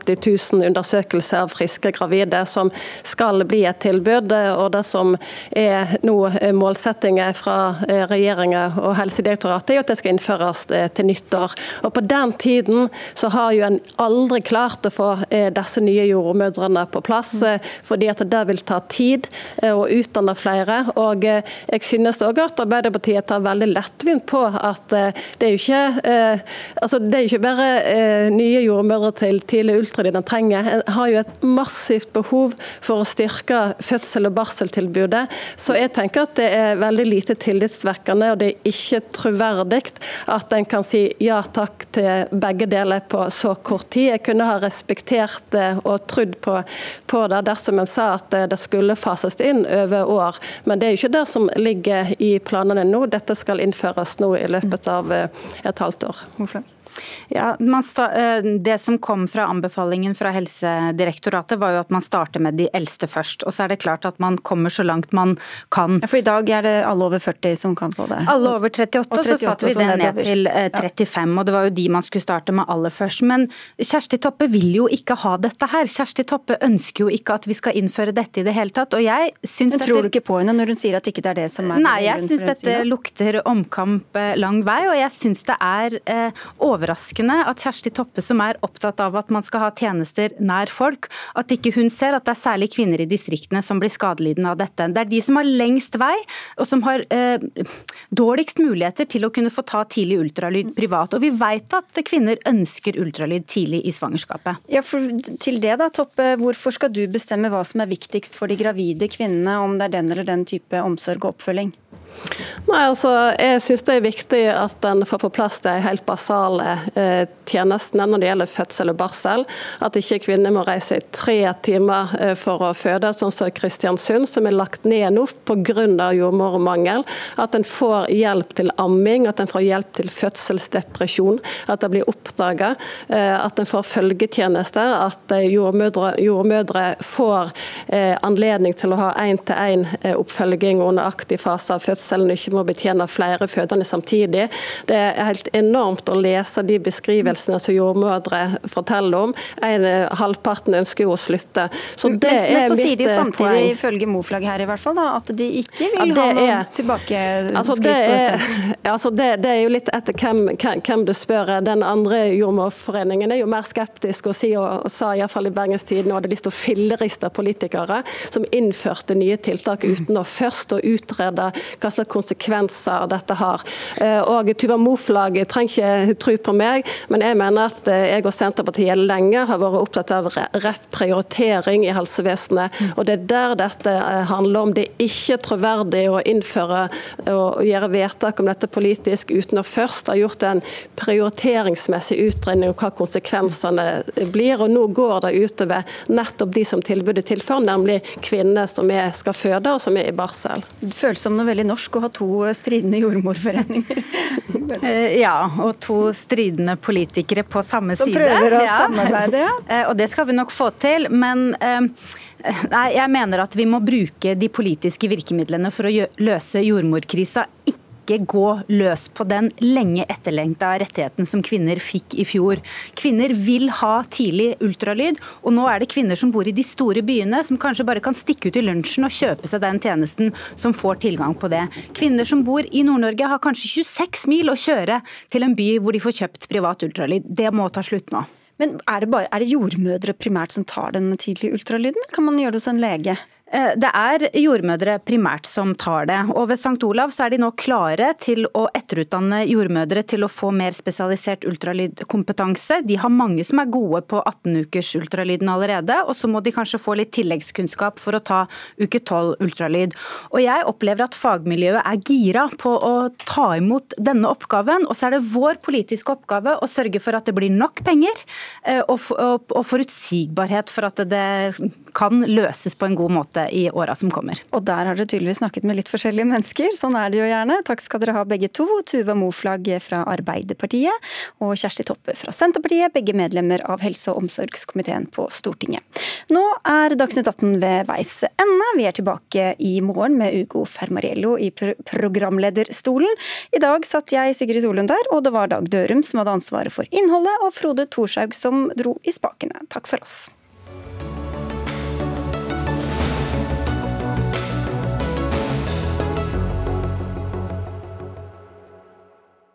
Speaker 18: 000 undersøkelser av friske gravide som skal bli et tilbud. og Det som er nå målsettingen fra regjeringen regjeringa og Helsedirektoratet, er jo at det skal innføres eh, til nyttår. Og På den tiden så har jo en aldri klart å få eh, disse nye jordmødrene på plass, fordi at det vil ta tid å utdanne flere. og jeg synes også at Arbeiderpartiet tar veldig lettvint på at eh, det er jo ikke, eh, altså det er ikke bare eh, nye jordmødre til tidlig ultralyd en trenger. En har jo et massivt behov for å styrke fødsel- og barseltilbudet. Så jeg tenker at det er veldig lite tillitsvekkende, og det er ikke troverdig at en kan si ja takk til begge deler på så kort tid. Jeg kunne ha respektert og trodd på, på det dersom en sa at det skulle fases inn over år. Men det er jo ikke det som ligger i planene nå. Dette skal innføres nå i løpet av eh, et halvt år.
Speaker 19: Ja, eh, Det som kom fra anbefalingen fra Helsedirektoratet, var jo at man starter med de eldste først. Og så er det klart at man kommer så langt man kan.
Speaker 2: Ja, for i dag er det alle over 40 som kan få det?
Speaker 19: Alle over 38, og, 38 så satte vi det ned til 35. Ja. og det var jo de man skulle starte med aller først. Men Kjersti Toppe vil jo ikke ha dette her. Kjersti Toppe ønsker jo ikke at vi skal innføre dette i det hele tatt. Og jeg syns
Speaker 2: Men tror du ikke på henne når hun sier at ikke det er det som er
Speaker 19: Nei, jeg syns dette lukter omkamp eh, lang vei, og jeg syns det er eh, overraskende at Kjersti Toppe, som er opptatt av at man skal ha tjenester nær folk, at ikke hun ser at det er særlig kvinner i distriktene som blir skadelidende av dette. Det er de som har lengst vei, og som har eh, dårligst muligheter til å kunne få ta tidlig ultralyd privat. Og vi vet at kvinner ønsker ultralyd tidlig i svangerskapet.
Speaker 2: Ja, for til det da, Toppe, Hvorfor skal du bestemme hva som er viktigst for de gravide kvinnene, om det er den eller den type omsorg og oppfølging?
Speaker 18: Nei, altså, Jeg syns det er viktig at en får på plass de helt basale eh, tjenestene når det gjelder fødsel og barsel. At ikke kvinner må reise i tre timer eh, for å føde, sånn som Kristiansund, som er lagt ned nå pga. jordmormangel. At en får hjelp til amming, at en får hjelp til fødselsdepresjon. At det blir oppdaga. Eh, at en får følgetjenester. At eh, jordmødre, jordmødre får anledning til å ha én-til-én-oppfølging under aktiv fase av fødsel fødselen ikke må betjene flere fødende samtidig. Det er helt enormt å lese de beskrivelsene som jordmødre forteller om. En, eh, halvparten ønsker jo å slutte.
Speaker 2: Så det men, men så sier de eh, samtidig, poeng. ifølge Moflag her i hvert fall, da, at de ikke vil ja, ha noen tilbake.
Speaker 18: altså det, er, altså det, det er jo litt etter hvem, hvem, du spør. Den andre jordmorforeningen er jo mer skeptisk og, si, og, og sa iallfall i Bergens Tidende hadde lyst til å filleriste politikere som innførte nye tiltak uten å først å utrede hva slags konsekvenser dette har. Eh, og Tuva Moflag trenger ikke tro på meg, men jeg mener at eh, jeg og Senterpartiet lenge har vært opptatt av rett prioritering i helsevesenet. Og det er der dette eh, handler om. Det er ikke troverdig å innføre og gjøre vedtak om dette politisk uten å først ha gjort en prioriteringsmessig utredning om hva konsekvensene blir. Og nå går det utover nettopp de som tilbudet tilfører, nemlig kvinner som er, skal føde og som er i barsel.
Speaker 2: Det føles som noe veldig norsk å ha to stridende jordmorforeninger.
Speaker 19: Eh, ja, og to stridende politikere på samme
Speaker 2: Som
Speaker 19: side.
Speaker 2: Som prøver å ja. samarbeide, ja.
Speaker 19: Eh, og det skal vi nok få til. Men eh, nei, jeg mener at vi må bruke de politiske virkemidlene for å løse jordmorkrisa. Ikke ikke gå løs på den lenge etterlengta rettigheten som kvinner fikk i fjor. Kvinner vil ha tidlig ultralyd, og nå er det kvinner som bor i de store byene, som kanskje bare kan stikke ut i lunsjen og kjøpe seg den tjenesten, som får tilgang på det. Kvinner som bor i Nord-Norge har kanskje 26 mil å kjøre til en by hvor de får kjøpt privat ultralyd. Det må ta slutt nå.
Speaker 2: Men er det, bare, er det jordmødre primært som tar den tidlige ultralyden? Kan man gjøre det hos en lege?
Speaker 19: Eh, det er jordmødre primært som tar det. Og ved St. Olav så er de nå klare til å etterutdanne jordmødre til å få mer spesialisert ultralydkompetanse. De har mange som er gode på 18 ukers ultralyden allerede, og så må de kanskje få litt tilleggskunnskap for å ta uke 12 ultralyd. Og jeg opplever at fagmiljøet er gira på å ta imot denne oppgaven, og så er det vår politiske oppgave å sørge for at det blir nok penger eh, og forutsigbarhet for at det kan løses på en god måte møte i åra som kommer.
Speaker 2: Og der har dere tydeligvis snakket med litt forskjellige mennesker. Sånn er det jo gjerne. Takk skal dere ha begge to. Tuva Moflag fra Arbeiderpartiet og Kjersti Toppe fra Senterpartiet, begge medlemmer av helse- og omsorgskomiteen på Stortinget. Nå er Dagsnytt 18 ved veis ende. Vi er tilbake i morgen med Ugo Fermariello i programlederstolen. I dag satt jeg, Sigrid Solund, der, og det var Dag Dørum som hadde ansvaret for innholdet, og Frode Thorshaug som dro i spakene. Takk for oss.